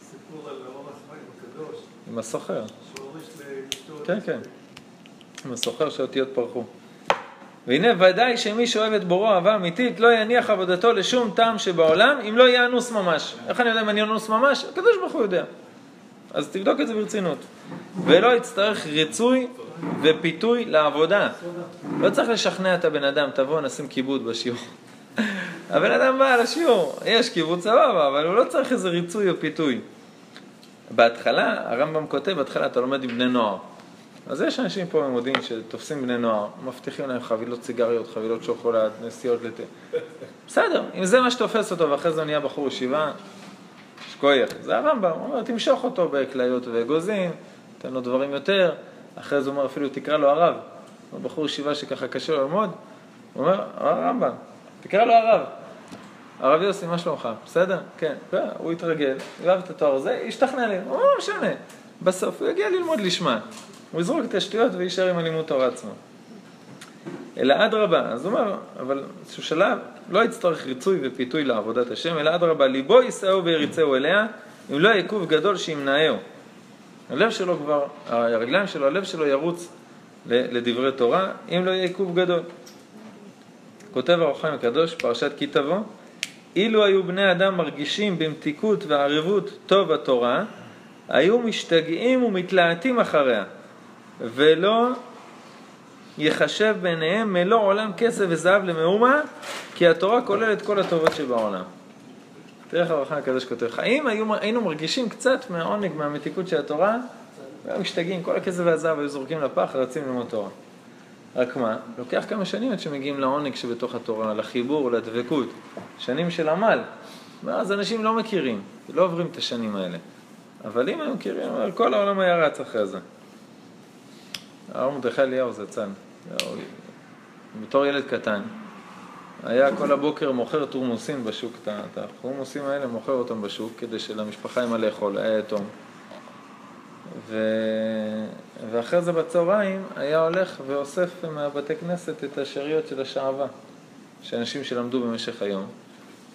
הסיפור על אור החיים הקדוש, עם הסוחר. כן, כן. עם הסוחר שהאותיות פרחו. והנה ודאי שמי שאוהב את בוראו אהבה אמיתית לא יניח עבודתו לשום טעם שבעולם אם לא יהיה אנוס ממש. איך אני יודע אם אני אנוס ממש? הקדוש ברוך הוא יודע. אז תבדוק את זה ברצינות. ולא יצטרך ריצוי ופיתוי לעבודה. לא צריך לשכנע את הבן אדם, תבוא נשים כיבוד בשיעור. הבן אדם בא לשיעור, יש כיבוד סבבה, אבל הוא לא צריך איזה ריצוי או פיתוי. בהתחלה, הרמב"ם כותב, בהתחלה אתה לומד עם בני נוער. אז יש אנשים פה במודיעין שתופסים בני נוער, מבטיחים להם חבילות סיגריות, חבילות שוקולד, נסיעות לת... בסדר, אם זה מה שתופס אותו ואחרי זה הוא נהיה בחור ישיבה, שכוייח. זה הרמב"ם, הוא אומר, תמשוך אותו בכליות ואגוזים, תן לו דברים יותר, אחרי זה הוא אומר, אפילו תקרא לו הרב. הוא בחור ישיבה שככה קשה לו ללמוד, הוא אומר, הרמב"ם, תקרא לו הרב. הרב יוסי, מה שלומך? בסדר? כן. הוא התרגל, אהב את התואר הזה, השתכנע לי, הוא לא משנה. בסוף הוא יגיע ללמוד לשמה. הוא יזרוק את השטויות ויישאר עם הלימוד תורה עצמו. אלא אדרבה, אז הוא אומר, אבל באיזשהו שלב לא יצטרך ריצוי ופיתוי לעבודת השם, אלא אדרבה, ליבו יישאו ויריצהו אליה, אם לא עיכוב גדול שימנעהו. הלב שלו כבר, הרגליים שלו, הלב שלו ירוץ לדברי תורה, אם לא יהיה עיכוב גדול. כותב הרוחיים הקדוש, פרשת כי תבוא, אילו היו בני אדם מרגישים במתיקות וערבות טוב התורה, היו משתגעים ומתלהטים אחריה, ולא יחשב ביניהם מלוא עולם כסף וזהב למאומה, כי התורה כוללת כל הטובות שבעולם. תראה איך הרוחיים הקדוש כותב לך, אם היו, היינו מרגישים קצת מהעונג, מהמתיקות של התורה, והיו משתגעים, כל הכסף והזהב היו זורקים לפח, רצים ללמוד תורה. רק מה, לוקח כמה שנים עד שמגיעים לעונג שבתוך התורה, לחיבור, לדבקות. שנים של עמל. ואז אנשים לא מכירים, לא עוברים את השנים האלה. אבל אם הם מכירים, כל העולם היה רץ אחרי זה. הרב מרדכי אליהו זצ"ל, בתור ילד קטן, היה כל הבוקר מוכר תורמוסים בשוק, את התורמוסים האלה מוכר אותם בשוק כדי שלמשפחה יהיה מה לאכול, היה יתום. ו... ואחרי זה בצהריים היה הולך ואוסף מהבתי כנסת את השאריות של השעווה, שאנשים שלמדו במשך היום.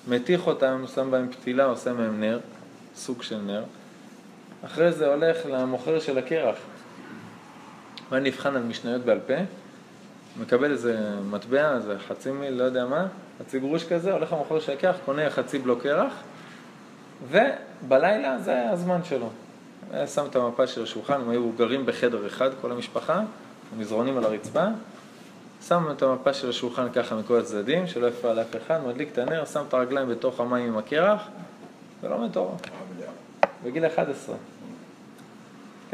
מתיך אותם, שם בהם פתילה, עושה מהם נר, סוג של נר. אחרי זה הולך למוכר של הקרח. הוא היה נבחן על משניות בעל פה, מקבל איזה מטבע, איזה חצי מיל, לא יודע מה, חצי גרוש כזה, הולך למוכר של הקרח, קונה חצי בלוק קרח, ובלילה זה הזמן שלו. שם את המפה של השולחן, הם היו גרים בחדר אחד, כל המשפחה, מזרונים על הרצפה, שם את המפה של השולחן ככה מכל הצדדים, שלא יפריע לאף אחד, מדליק את הנר, שם את הרגליים בתוך המים עם הקרח, ולומד תורה. בגיל 11.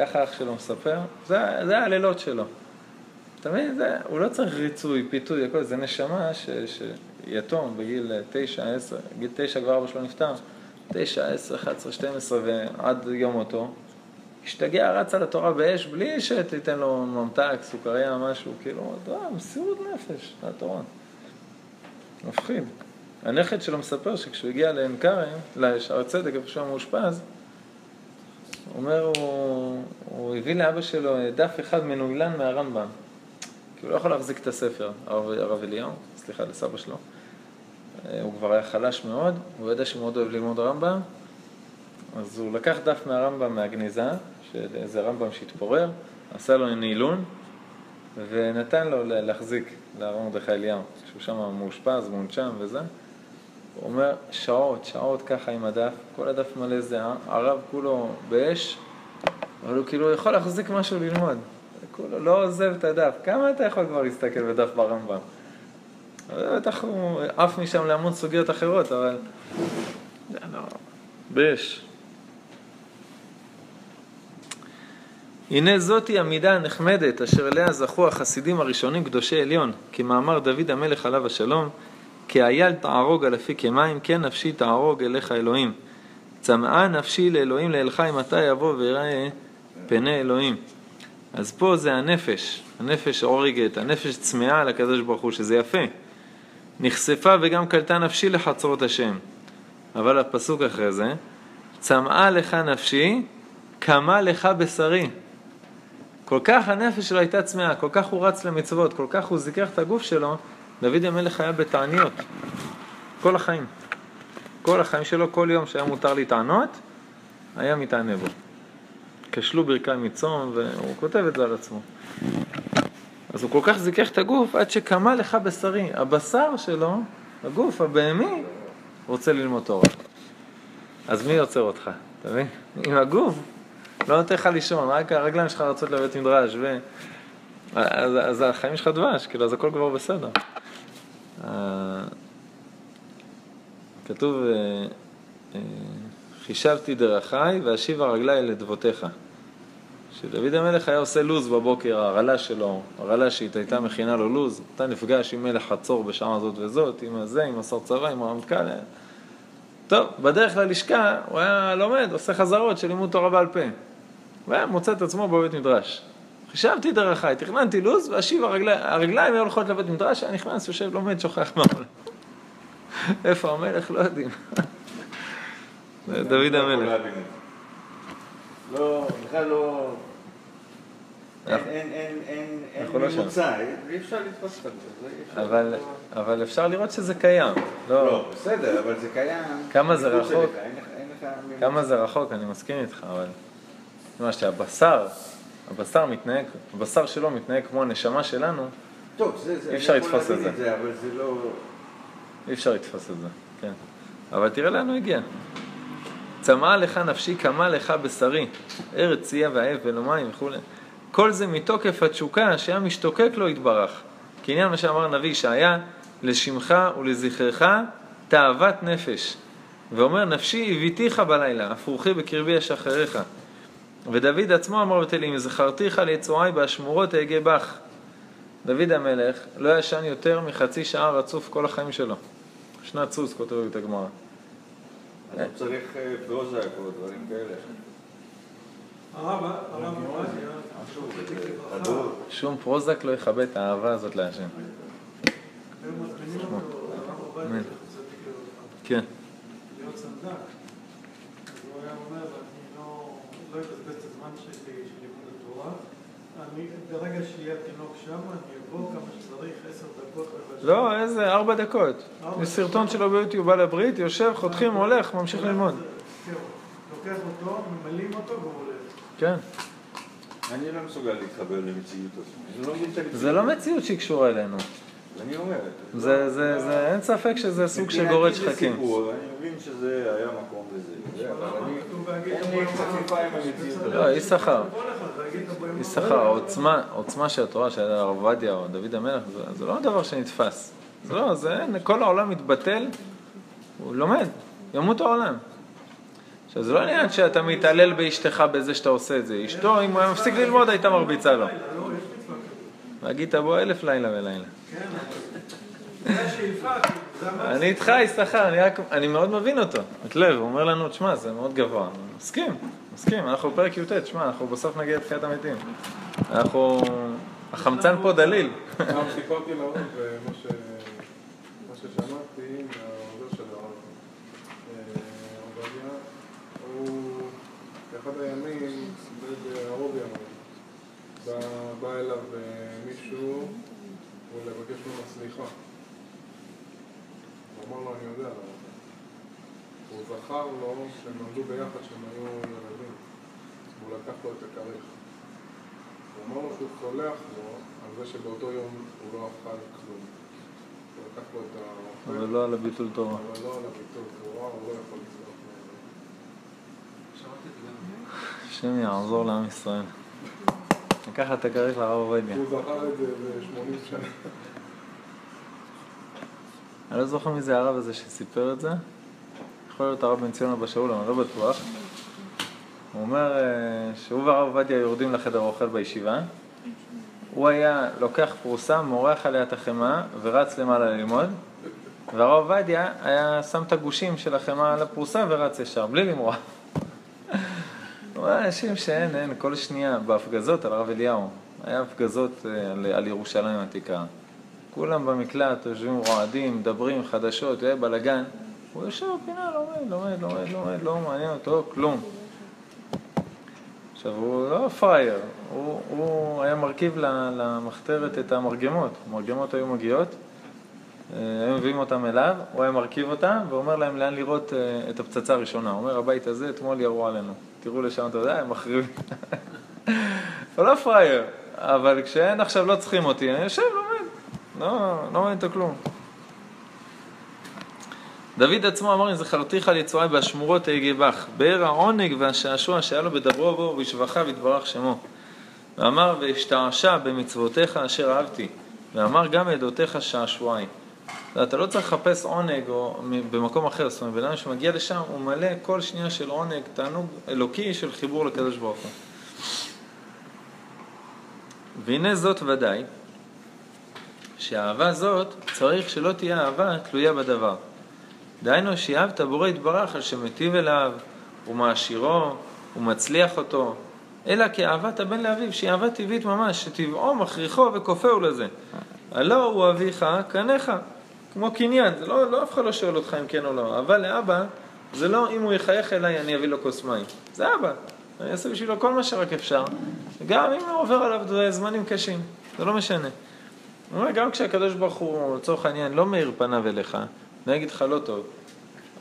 ככה אח שלו מספר, זה, זה הלילות שלו. אתה מבין? הוא לא צריך ריצוי, פיתוי, הכל, זה נשמה ש, שיתום בגיל 9, 10, גיל 9 כבר אבא שלו נפטר, 9, 10, 11, 12 ועד יום מותו, השתגע, רץ על התורה באש בלי שתיתן לו ממתק, סוכריה, משהו, כאילו, אתה יודע, מסירות נפש, לתורה. מפחיד. הנכד שלו מספר שכשהוא הגיע לעין כרם, לשער צדק, איפה שהוא מאושפז, אומר, הוא, הוא הביא לאבא שלו דף אחד מנוילן מהרמב"ם. כי הוא לא יכול להחזיק את הספר, הרב, הרב אליהו, סליחה, לסבא שלו. הוא כבר היה חלש מאוד, הוא ידע שהוא מאוד אוהב ללמוד רמב"ם, אז הוא לקח דף מהרמב"ם מהגניזה, של איזה רמב"ם שהתפורר, עשה לו נעילון, ונתן לו להחזיק לרב מרדכי אליהו, שהוא שם מאושפז, מונשם וזה. הוא אומר, שעות, שעות ככה עם הדף, כל הדף מלא זהה, הרב כולו באש, אבל הוא כאילו יכול להחזיק משהו ללמוד. כולו לא עוזב את הדף. כמה אתה יכול כבר להסתכל בדף ברמב"ם? בטח הוא עף משם להמון סוגיות אחרות, אבל... זה לא... באש. הנה זאתי המידה הנחמדת אשר אליה זכו החסידים הראשונים קדושי עליון, כמאמר דוד המלך עליו השלום, כי אייל תערוג על אפי כמים, כן נפשי תערוג אליך אלוהים. צמאה נפשי לאלוהים לאלחי מתי יבוא ויראה פני אלוהים. אז פה זה הנפש, הנפש הורגת, הנפש צמאה לקדוש ברוך הוא, שזה יפה. נחשפה וגם קלטה נפשי לחצרות השם. אבל הפסוק אחרי זה, צמאה לך נפשי, קמה לך בשרי. כל כך הנפש שלו הייתה צמאה, כל כך הוא רץ למצוות, כל כך הוא זיכך את הגוף שלו, דוד המלך היה בתעניות. כל החיים. כל החיים שלו, כל יום שהיה מותר להתענות, היה מתענה בו. כשלו ברכי מצום, והוא כותב את זה על עצמו. אז הוא כל כך זיכך את הגוף עד שקמה לך בשרי. הבשר שלו, הגוף הבהמי, רוצה ללמוד תורה. אז מי יוצר אותך? אתה מבין? עם הגוף לא נותן לך לישון, רק הרגליים שלך רצות לבית מדרש, ו... אז, אז החיים שלך דבש, כאילו, אז הכל כבר בסדר. אה, כתוב, אה, אה, חישבתי דרכי ואשיבה רגלי לדבותיך. כשדוד המלך היה עושה לוז בבוקר, הרעלה שלו, הרעלשית הייתה מכינה לו לוז, אתה נפגש עם מלך חצור בשעה הזאת וזאת, עם הזה, עם השר צבא, עם הרמטכ"ל. טוב, בדרך ללשכה הוא היה לומד, עושה חזרות של לימוד תורה בעל פה. והיה מוצא את עצמו בבית מדרש. חישבתי דרכי, תכננתי לוז, ואשיב הרגליים, הרגליים היו הולכות לבית מדרש, היה נכנס, יושב, לומד, שוכח מהעולם. איפה המלך? לא יודעים. זה דוד המלך. לא, בכלל לא... אין, אנחנו- אין, אין, אין, אין אנחנו לא. ממוצע, אי אפשר לתפוס את זה. אבל, אפשר לראות שזה קיים. לא, לא, בסדר, אבל זה קיים. כמה זה רחוק? כמה זה רחוק, אני מסכים איתך, אבל... מה שהבשר, הבשר מתנהג, הבשר שלו מתנהג כמו הנשמה שלנו, טוב, זה, זה, אי אפשר לתפוס את להבין זה. אבל זה לא... אי אפשר לתפוס את זה, כן. אבל תראה לאן הוא הגיע. צמאה לך נפשי, קמה לך בשרי, ארץ צייה ועב ולא מים וכולי. כל זה מתוקף התשוקה שהיה משתוקק לו יתברך. כעניין מה שאמר הנביא ישעיה, לשמך ולזכרך תאוות נפש. ואומר נפשי הביתיך בלילה, הפרוכי בקרבי אשחריך. ודוד עצמו אמר בתהילים, זכרתיך ליצועי באשמורות אהגה בך. דוד המלך לא ישן יותר מחצי שעה רצוף כל החיים שלו. שנת סוס, כותבת הגמרא. אז הוא צריך אה, פרוזק או דברים כאלה. שום פרוזק לא יכבה את האהבה הזאת להשם. היו מזמינים אותו, הרב עובדיה, אמן. צדיק לברכה, כן. להיות סנדק. אז הוא היה אומר, אני לא אבזבז את הזמן שלי של לימוד התורה. אני, ברגע שיהיה התינוק שם, אני אבוא כמה שצריך, עשר דקות. לא, איזה ארבע דקות. יש סרטון שלו ביוטיוב על הברית, יושב, חותכים, הולך, ממשיך ללמוד. זהו. לוקח אותו, ממלאים אותו והוא הולך. כן. אני לא מסוגל להתחבר למציאות הזאת. לא. זה לא מציאות שהיא קשורה אלינו. אני אומר. זה, זה, זה, אין ספק שזה סוג של גורד שחקים. אני מבין שזה היה מקום לזה, לא, יששכר. להגיד יששכר, העוצמה, של התורה של הרב עובדיה או דוד המלך, זה, לא דבר שנתפס. זה לא, זה, כל העולם מתבטל, הוא לומד, ימות העולם. עכשיו, זה לא עניין שאתה מתעלל באשתך בזה שאתה עושה את זה. אשתו, אם הוא היה מפסיק ללמוד, הייתה מרביצה לו. והגית בו אלף לילה ולילה. כן, זה השאיפה, כאילו. אני איתך, יששכר, אני, רק, אני מאוד מבין אותו. את לב, הוא אומר לנו, תשמע, זה מאוד גבוה. אני מסכים, מסכים, אנחנו בפרק י"ט, תשמע, אנחנו בסוף נגיע לתחיית המתים. אנחנו... החמצן פה דליל. גם סיפרתי להורים, ומה ששמעתי מהעוזר של הרב אה, הוא באחד הימים, בא אליו אה, מישהו ולבקש ממנו סליחה. אמר לו, אני יודע למה. הוא זכר לו שהם למדו ביחד כשהם היו ילדים, והוא לקח לו את הכריך. הוא אמר לו שהוא סולח לו על זה שבאותו יום הוא לא אכל כלום. הוא לקח לו את האוכל, אבל לא על הביטול תורה. אבל לא על הביטול תורה, הוא לא יכול לסלוח. השם יעזור לעם ישראל. לקחת את הכריך לרב עובדיה. הוא זכר את זה ב-80 שנה. אני לא זוכר מי זה הרב הזה שסיפר את זה. יכול להיות הרב בן ציון אבא שאול, אני לא בטוח. הוא אומר אה, שהוא והרב עובדיה יורדים לחדר אוכל בישיבה. הוא היה לוקח פרוסה, מורח עליה את החמאה ורץ למעלה ללמוד. והרב עובדיה היה שם את הגושים של החמאה על הפרוסה ורץ ישר, בלי למרוח. אנשים שאין, אין, כל שנייה, בהפגזות על הרב אליהו, היה הפגזות אה, על, על ירושלים העתיקה. כולם במקלט, יושבים רועדים, מדברים, חדשות, היה בלאגן. הוא יושב בפינה, לומד, לומד, לומד, לומד, לא מעניין אותו כלום. עכשיו, הוא לא פראייר, הוא, הוא היה מרכיב למחתרת את המרגמות. המרגמות היו מגיעות, אה, היו מביאים אותם אליו, הוא היה מרכיב אותם ואומר להם לאן לראות אה, את הפצצה הראשונה. הוא אומר, הבית הזה, אתמול ירו עלינו. תראו לשם, אתה יודע, הם מחריבים. הוא לא פראייר, אבל כשאין עכשיו לא צריכים אותי, אני יושב, לומד. לא, לא מעניין אותו כלום. דוד עצמו אמר, אם זכרתיך על יצואי באשמורות אגבך, באר העונג והשעשוע שהיה לו בדברו בו ובשבחיו יתברך שמו. ואמר, ואשתעשע במצוותיך אשר אהבתי, ואמר גם עדותיך שעשועי. אתה לא צריך לחפש עונג או במקום אחר, זאת אומרת, בן אדם שמגיע לשם, הוא מלא כל שנייה של עונג, תענוג אלוקי של חיבור לקדוש ברוך הוא. והנה זאת ודאי, שהאהבה זאת צריך שלא תהיה אהבה תלויה בדבר. דהיינו שאהבת בורא יתברך על שמטיב אליו, ומעשירו, ומצליח אותו, אלא כאהבת הבן לאביו, שהיא אהבה טבעית ממש, שטבעו מכריחו וכופהו לזה. הלא הוא אביך, קניך, כמו קניין, זה לא, לא אף אחד לא שואל אותך אם כן או לא, אבל לאבא, זה לא אם הוא יחייך אליי אני אביא לו כוס מים, זה אבא, אני אעשה בשבילו כל מה שרק אפשר, גם אם עובר עליו זמנים קשים, זה לא משנה. הוא אומר, גם כשהקדוש ברוך הוא, לצורך העניין, לא מאיר פניו אליך, אני אגיד לך לא טוב.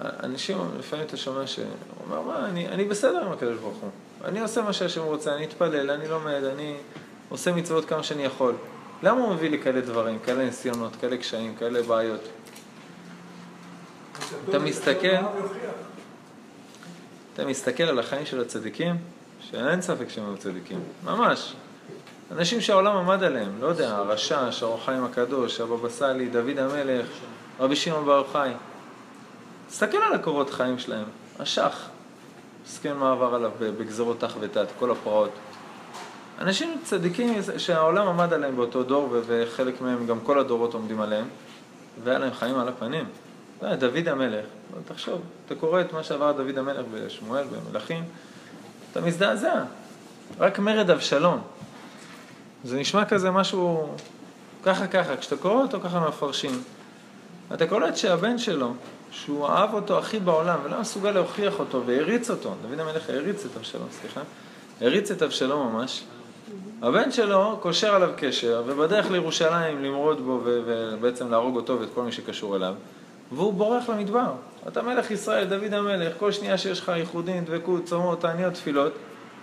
אנשים, לפעמים אתה שומע שהוא אומר, מה, אני, אני בסדר עם הקדוש ברוך הוא. אני עושה מה שהשם רוצה, אני אתפלל, אני לומד, אני עושה מצוות כמה שאני יכול. למה הוא מביא לי כאלה דברים, כאלה ניסיונות, כאלה קשיים, כאלה בעיות? אתה מסתכל, אתה מסתכל על החיים של הצדיקים, שאין ספק שהם היו צדיקים, ממש. אנשים שהעולם עמד עליהם, לא יודע, הרשש, האור חיים הקדוש, הבבא סאלי, דוד המלך, רבי שמעון בר יוחאי. תסתכל על הקורות חיים שלהם, השח, מסכן מה עבר עליו בגזרות תח ותת, כל הפרעות. אנשים צדיקים שהעולם עמד עליהם באותו דור, וחלק מהם, גם כל הדורות עומדים עליהם, והיה להם חיים על הפנים. דוד המלך, תחשוב, אתה קורא את מה שעבר דוד המלך בשמואל, במלכים, אתה מזדעזע. רק מרד אבשלום. זה נשמע כזה משהו ככה ככה, כשאתה קורא אותו ככה מפרשים. אתה קולט שהבן שלו, שהוא אהב אותו הכי בעולם ולא מסוגל להוכיח אותו והריץ אותו, דוד המלך הריץ את אבשלום, סליחה, הריץ את אבשלום ממש. הבן שלו קושר עליו קשר ובדרך לירושלים למרוד בו ובעצם להרוג אותו ואת כל מי שקשור אליו והוא בורח למדבר. אתה מלך ישראל, דוד המלך, כל שנייה שיש לך ייחודים, דבקות, צומות, תעניות, תפילות,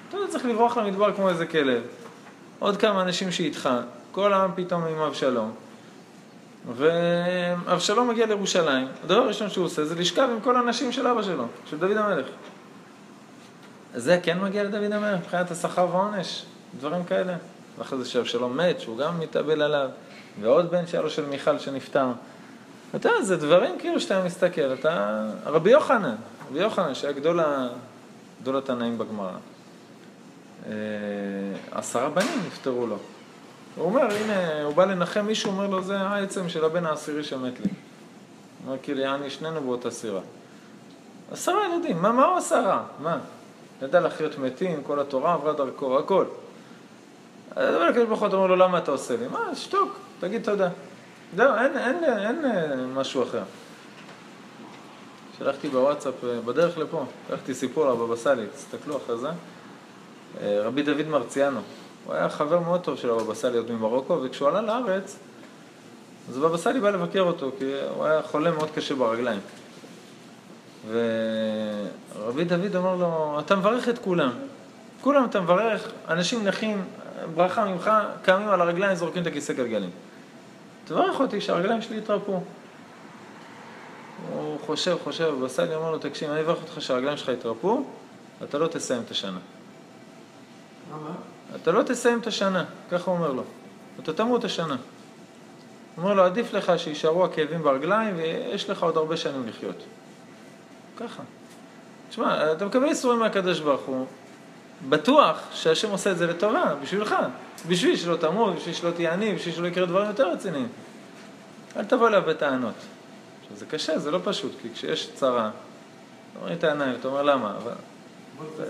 אתה לא צריך לברוח למדבר כמו איזה כלב. עוד כמה אנשים שאיתך, כל העם פתאום עם אבשלום. ואבשלום מגיע לירושלים, הדבר הראשון שהוא עושה זה לשכב עם כל הנשים של אבא שלו, של דוד המלך. זה כן מגיע לדוד המלך, מבחינת השכר והעונש, דברים כאלה. ואחרי זה שאבשלום מת, שהוא גם מתאבל עליו, ועוד בן שלו של מיכל שנפטר. אתה יודע, זה דברים כאילו שאתה מסתכל, אתה... רבי יוחנן, רבי יוחנן שהיה גדול, התנאים בגמרא. עשרה בנים נפטרו לו. הוא אומר, הנה, הוא בא לנחם מישהו, אומר לו, זה העצם של הבן העשירי שמת לי. הוא אומר, כאילו, יעני, שנינו באותה סירה. עשרה ילדים, מה, מה הוא עשה רע? מה? ידע לחיות מתים, כל התורה עברה דרכו, הכל. אז הקדוש ברוך הוא אומר לו, למה אתה עושה לי? מה, שתוק, תגיד תודה. זהו, אין, אין, אין, אין משהו אחר. שלחתי בוואטסאפ, בדרך לפה, שלחתי סיפור לבבא סאלי, תסתכלו אחרי זה. רבי דוד מרציאנו, הוא היה חבר מאוד טוב של הבבא סאלי עוד ממרוקו, וכשהוא עלה לארץ, אז הבבא סאלי בא לבקר אותו, כי הוא היה חולה מאוד קשה ברגליים. ורבי דוד אומר לו, אתה מברך את כולם. כולם אתה מברך, אנשים נכים, ברכה ממך, קמים על הרגליים, זורקים את הכיסא גלגלים. תברך אותי שהרגליים שלי יתרפו. הוא חושב, חושב, הבבא סאלי אומר לו, תקשיב, אני אברך אותך שהרגליים שלך יתרפו, אתה לא תסיים את השנה. למה? אתה לא תסיים את השנה, ככה הוא אומר לו. אתה תמות השנה. הוא אומר לו, עדיף לך שישארו הכאבים ברגליים ויש לך עוד הרבה שנים לחיות. ככה. תשמע, אתה מקבל איסורים מהקדוש ברוך הוא, בטוח שהשם עושה את זה לטובה, בשבילך. בשביל שלא תמות, בשביל שלא תהיה עני, בשביל שלא יקרה דברים יותר רציניים. אל תבוא אליו בטענות. עכשיו, זה קשה, זה לא פשוט, כי כשיש צרה, אתה רואה את העיניים, אתה אומר למה, אבל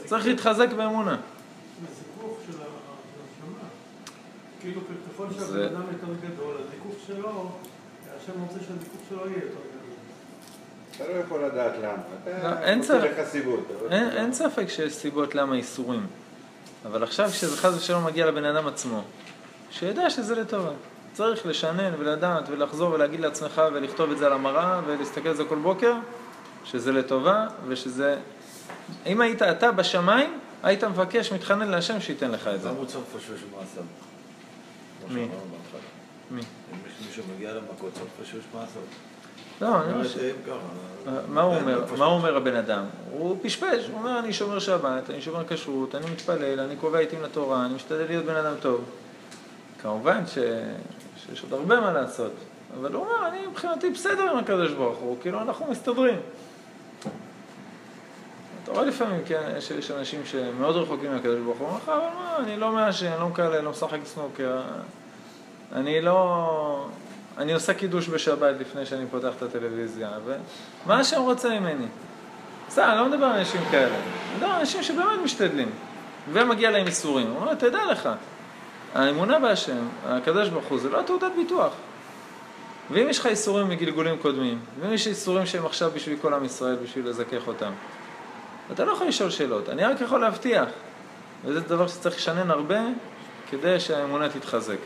צריך להתחזק באמונה. זה זיכוך של ה- של הנשמה. כאילו ככל שהבן אדם יותר גדול, הזיכוך שלו, השם רוצה שהזיכוך שלו יהיה יותר גדול. אתה לא יכול לדעת למה. לא, אתה צורך. לחסידות. אבל- אין, אין ספק שיש סיבות למה איסורים. אבל עכשיו כשזה חס ושלום מגיע לבן אדם עצמו, שידע שזה לטובה. צריך לשנן ולדעת ולחזור ולהגיד לעצמך ולכתוב את זה על המראה ולהסתכל על זה כל בוקר, שזה לטובה ושזה... אם היית אתה בשמיים, היית מבקש, מתחנן להשם שייתן לך את זה. למה הוא צריך לפשפש במעשיו? מי? מי? אם יש מישהו מגיע למכות, צריך לפשפש במעשיו. לא, אני ש... אם ככה, מה הוא אומר? מה הוא אומר הבן אדם? הוא פשפש, הוא אומר אני שומר שבת, אני שומר כשרות, אני מתפלל, אני קובע עיתים לתורה, אני משתדל להיות בן אדם טוב. כמובן ש... שיש עוד הרבה מה לעשות, אבל הוא אומר אני מבחינתי בסדר עם הקדוש ברוך הוא, כאילו אנחנו מסתדרים. רואה לפעמים, כן, שיש אנשים שמאוד רחוקים מהקדוש ברוך הוא, אבל מה, אני לא מעשן, לא מקלל, לא משחק סנוקר, אני לא... אני עושה קידוש בשבת לפני שאני פותח את הטלוויזיה, ומה השם רוצה ממני? בסדר, אני לא מדבר על אנשים כאלה, אני מדבר על אנשים שבאמת משתדלים, ומגיע להם איסורים. הוא אומר, תדע לך, האמונה בהשם, הקדוש ברוך הוא, זה לא תעודת ביטוח. ואם יש לך איסורים מגלגולים קודמים, ואם יש איסורים שהם עכשיו בשביל כל עם ישראל, בשביל לזכך אותם, אתה לא יכול לשאול שאלות, אני רק יכול להבטיח, וזה דבר שצריך לשנן הרבה כדי שהאמונה תתחזק.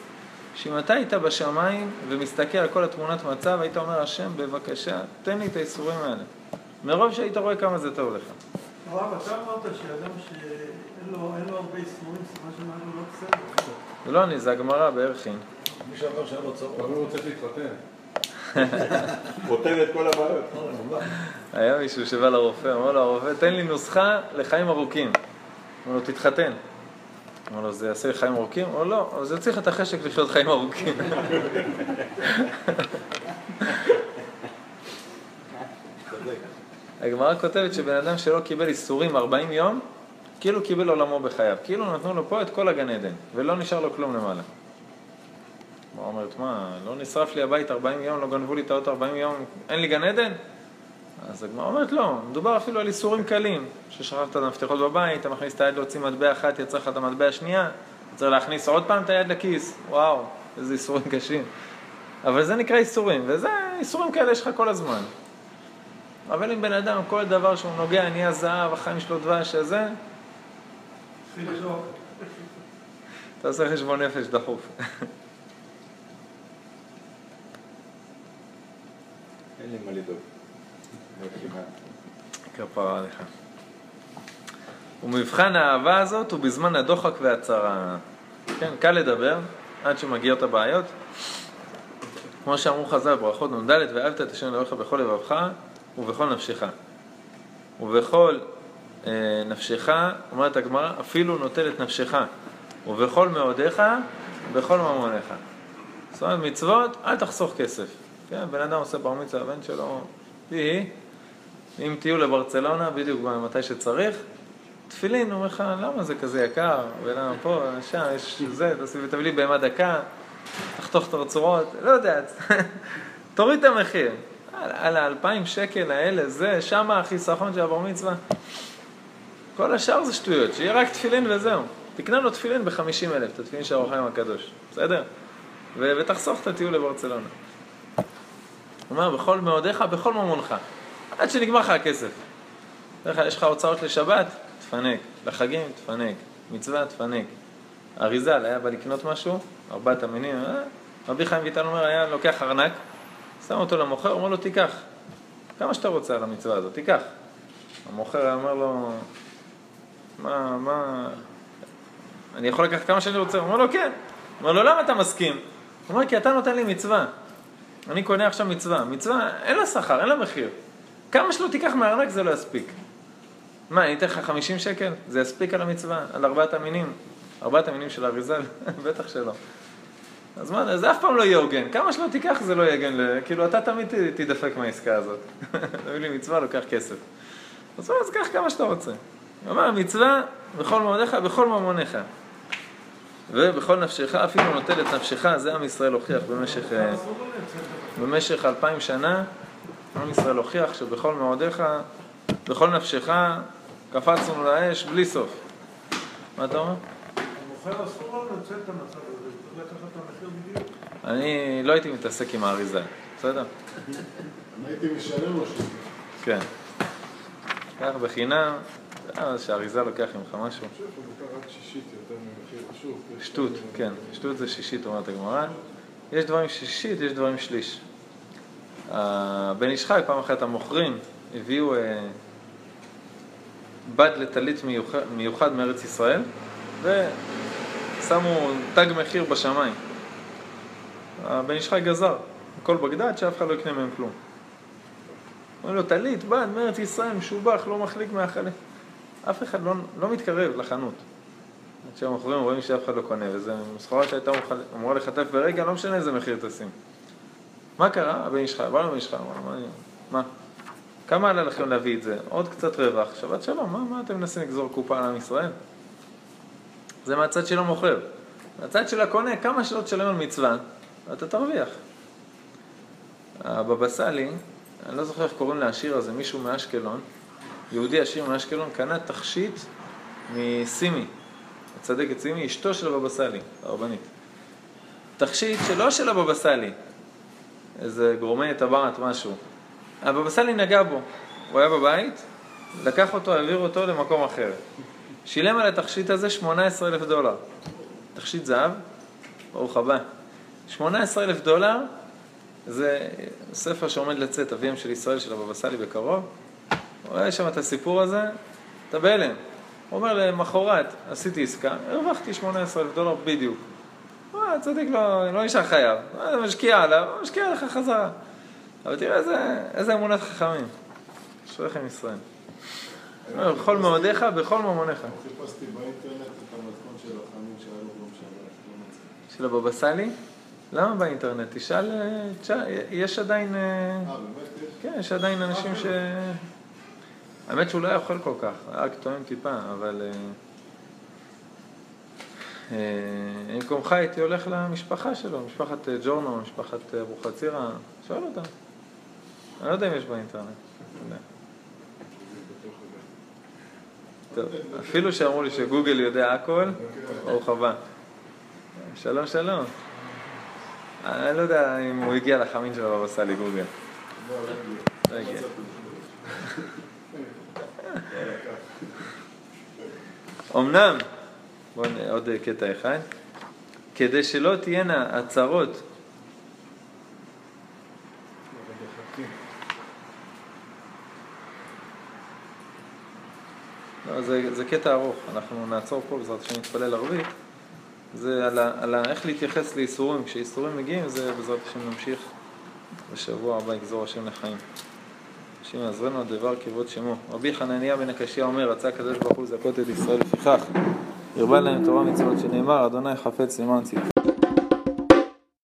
שאם אתה היית בשמיים ומסתכל על כל התמונת מצב, היית אומר, השם, בבקשה, תן לי את האיסורים האלה. מרוב שהיית רואה כמה זה טוב לך. הרב, אתה אמרת שאדם שאין לו אין לו הרבה איסורים, סימן שמשהו לא בסדר. זה לא אני, זה הגמרא בערכין. מי שאומר שאין לו אבל צרות. הוא צריך להתחתן. פותר את כל הבעיות. היה מישהו שבא לרופא, אמר לו, הרופא, תן לי נוסחה לחיים ארוכים. אמר לו, תתחתן. אמר לו, זה יעשה לי חיים ארוכים? לו, לא, זה לך את החשק לחיות חיים ארוכים. הגמרא כותבת שבן אדם שלא קיבל איסורים 40 יום, כאילו קיבל עולמו בחייו. כאילו נתנו לו פה את כל הגן עדן, ולא נשאר לו כלום למעלה. הגמרא אומרת, מה, לא נשרף לי הבית 40 יום, לא גנבו לי את האוטו 40 יום, אין לי גן עדן? אז הגמרא אומרת, לא, מדובר אפילו על איסורים קלים, ששכחת את המפתחות בבית, אתה מכניס את היד להוציא מטבע אחת, יצא לך את המטבע השנייה, צריך להכניס עוד פעם את היד לכיס, וואו, איזה איסורים קשים. אבל זה נקרא איסורים, וזה, איסורים כאלה יש לך כל הזמן. אבל אם בן אדם, כל דבר שהוא נוגע, נהיה זהב, החיים שלו דבש, לשאול. אתה עושה חשבון נפש דחוף. לי מה לדאוג. כפרה עליך. ומבחן האהבה הזאת הוא בזמן הדוחק והצרה. כן, קל לדבר, עד שמגיעות הבעיות. כמו שאמרו חז"ל, ברכות נ"ד, ואהבת את השם אלוהיך בכל לבבך ובכל נפשך. ובכל אה, נפשך, אומרת הגמרא, אפילו נוטל את נפשך. ובכל מאודיך, בכל ממונך. זאת אומרת, מצוות, אל תחסוך כסף. כן, בן אדם עושה בר מצווה, הבן שלו, היא, אם תהיו לברצלונה, בדיוק מתי שצריך, תפילין, הוא אומר לך, למה זה כזה יקר? ולמה פה, שם, יש זה, תביא לי בהמה דקה, תחתוך את הרצועות, לא יודע, תוריד את המחיר. על, האלפיים שקל האלה, זה, שם החיסכון של הבר מצווה. כל השאר זה שטויות, שיהיה רק תפילין וזהו. תקנה לו תפילין ב-50 אלף, את התפילין של אור החיים הקדוש, בסדר? ותחסוך את הטיול לברצלונה. אומר, בכל מאודיך, בכל ממונך. עד שנגמר לך הכסף. כלל יש לך הוצאות לשבת, תפנק. לחגים, תפנק. מצווה, תפנק. אריזל היה בא לקנות משהו, ארבעת המינים, אה? רבי חיים ויטל אומר, היה לוקח ארנק, שם אותו למוכר, אומר לו, תיקח. כמה שאתה רוצה על המצווה הזאת, תיקח. המוכר היה אומר לו, מה, מה... אני יכול לקחת כמה שאני רוצה? הוא אומר לו, כן. הוא אומר לו, למה אתה מסכים? הוא אומר, כי אתה נותן לי מצווה. אני קונה עכשיו מצווה. מצווה, אין לה שכר, אין לה מחיר. כמה שלא תיקח מהארנק זה לא יספיק. מה, אני אתן לך 50 שקל? זה יספיק על המצווה, על ארבעת המינים. ארבעת המינים של האריזל? בטח שלא. אז מה, זה אף פעם לא יהיה הוגן. כמה שלא תיקח זה לא יהיה הוגן. כאילו, אתה תמיד תדפק מהעסקה הזאת. תביא לי מצווה, לוקח כסף. אז מה, אז קח כמה שאתה רוצה. הוא אמר, מצווה בכל מאודיך, בכל ממוניך. ובכל נפשך, אפילו נוטל את נפשך, זה עם ישראל הוכיח במשך, אה. במשך אלפיים שנה. עם ישראל הוכיח שבכל מאודיך, בכל נפשך, קפצנו לאש בלי סוף. מה אתה אומר? המוכר אסור לו לנצל את המצב הזה, צריך לקחת את המחיר בדיוק. אני לא הייתי מתעסק עם האריזה, בסדר? אני הייתי משלם לו שזה. כן. קח בחינם, אה, שהאריזה לוקח ממך משהו. שטות, כן, שטות זה שישית, אומרת הגמרא. יש דברים שישית, יש דברים שליש. הבן איש חי, פעם אחת המוכרים הביאו אה, בד לטלית מיוחד, מיוחד מארץ ישראל ושמו תג מחיר בשמיים. הבן איש חי גזר, הכל בגדד, שאף אחד לא יקנה מהם כלום. אומרים לו, טלית, בד מארץ ישראל, משובח, לא מחליק מאכלים. אף אחד לא, לא מתקרב לחנות. עד שהמוכרים רואים שאף אחד לא קונה, וזו סחורה שהייתה אמורה לחטף ברגע, לא משנה איזה מחיר תשים. מה קרה? הבן איש חי, בא לבן איש חי, אמר לו, מה? כמה עלה לכם להביא את זה? עוד קצת רווח, שבת שלום, מה, מה אתם מנסים לגזור קופה על עם ישראל? זה מהצד של המוכר. מהצד של הקונה, כמה שלא תשלם על מצווה, אתה תרוויח. הבבא סאלי, אני לא זוכר איך קוראים לעשיר הזה, מישהו מאשקלון, יהודי עשיר מאשקלון, קנה תכשיט מסימי, הצדקת סימי, אשתו של הבבא סאלי, הרבנית. תכשיט שלא של הבבא סאלי, איזה גורמי טבעת משהו. הבבא סאלי נגע בו, הוא היה בבית, לקח אותו, העביר אותו למקום אחר. שילם על התכשיט הזה 18 אלף דולר. תכשיט זהב, ברוך הבא. 18 אלף דולר זה ספר שעומד לצאת, אביהם של ישראל של הבבא סאלי בקרוב. רואה שם את הסיפור הזה, אתה בהלם. הוא אומר למחרת, עשיתי עסקה, הרווחתי 18 אלף דולר בדיוק. אה, הצדיק לא, לא נשאר חייב, אה, משקיע עליו, משקיע לך חזרה. אבל תראה איזה, איזה אמונת חכמים. אשריכם ישראל. אומר, בכל מאודיך, בכל ממוניך. חיפשתי באינטרנט את המתכון של החמים שהיה לו ביום שבת. של הבבא סאלי? למה באינטרנט? תשאל, אה, יש עדיין... אה, באמת יש? כן, יש עדיין אנשים ש... האמת שהוא לא היה אוכל כל כך, היה רק טועם טיפה, אבל... אה, אה, במקומך הייתי הולך למשפחה שלו, משפחת אה, ג'ורנו, משפחת אה, אבוחצירא, שואל אותם. אני לא יודע אם יש באינטרנט. לא. טוב, אפילו שאמרו לי שגוגל יודע הכל, ברוך הבא. שלום, שלום. אני לא יודע אם הוא הגיע לחמין של הבבא סאלי גוגל. לא הגיע. אמנם, בואו עוד קטע אחד, כדי שלא תהיינה הצהרות לא, זה, זה קטע ארוך, אנחנו נעצור פה בעזרת השם נתפלל ערבית. זה על, ה, על ה, איך להתייחס לאיסורים, כשאיסורים מגיעים זה בעזרת השם נמשיך בשבוע הבא יגזור השם לחיים. השם יעזרנו דבר כבוד שמו. רבי חנניה בן הקשיא אומר, רצה הקדוש ברוך הוא לזכות את ישראל לפיכך. הרבה להם תורה ומצוות שנאמר, אדוני חפץ למען צדקו.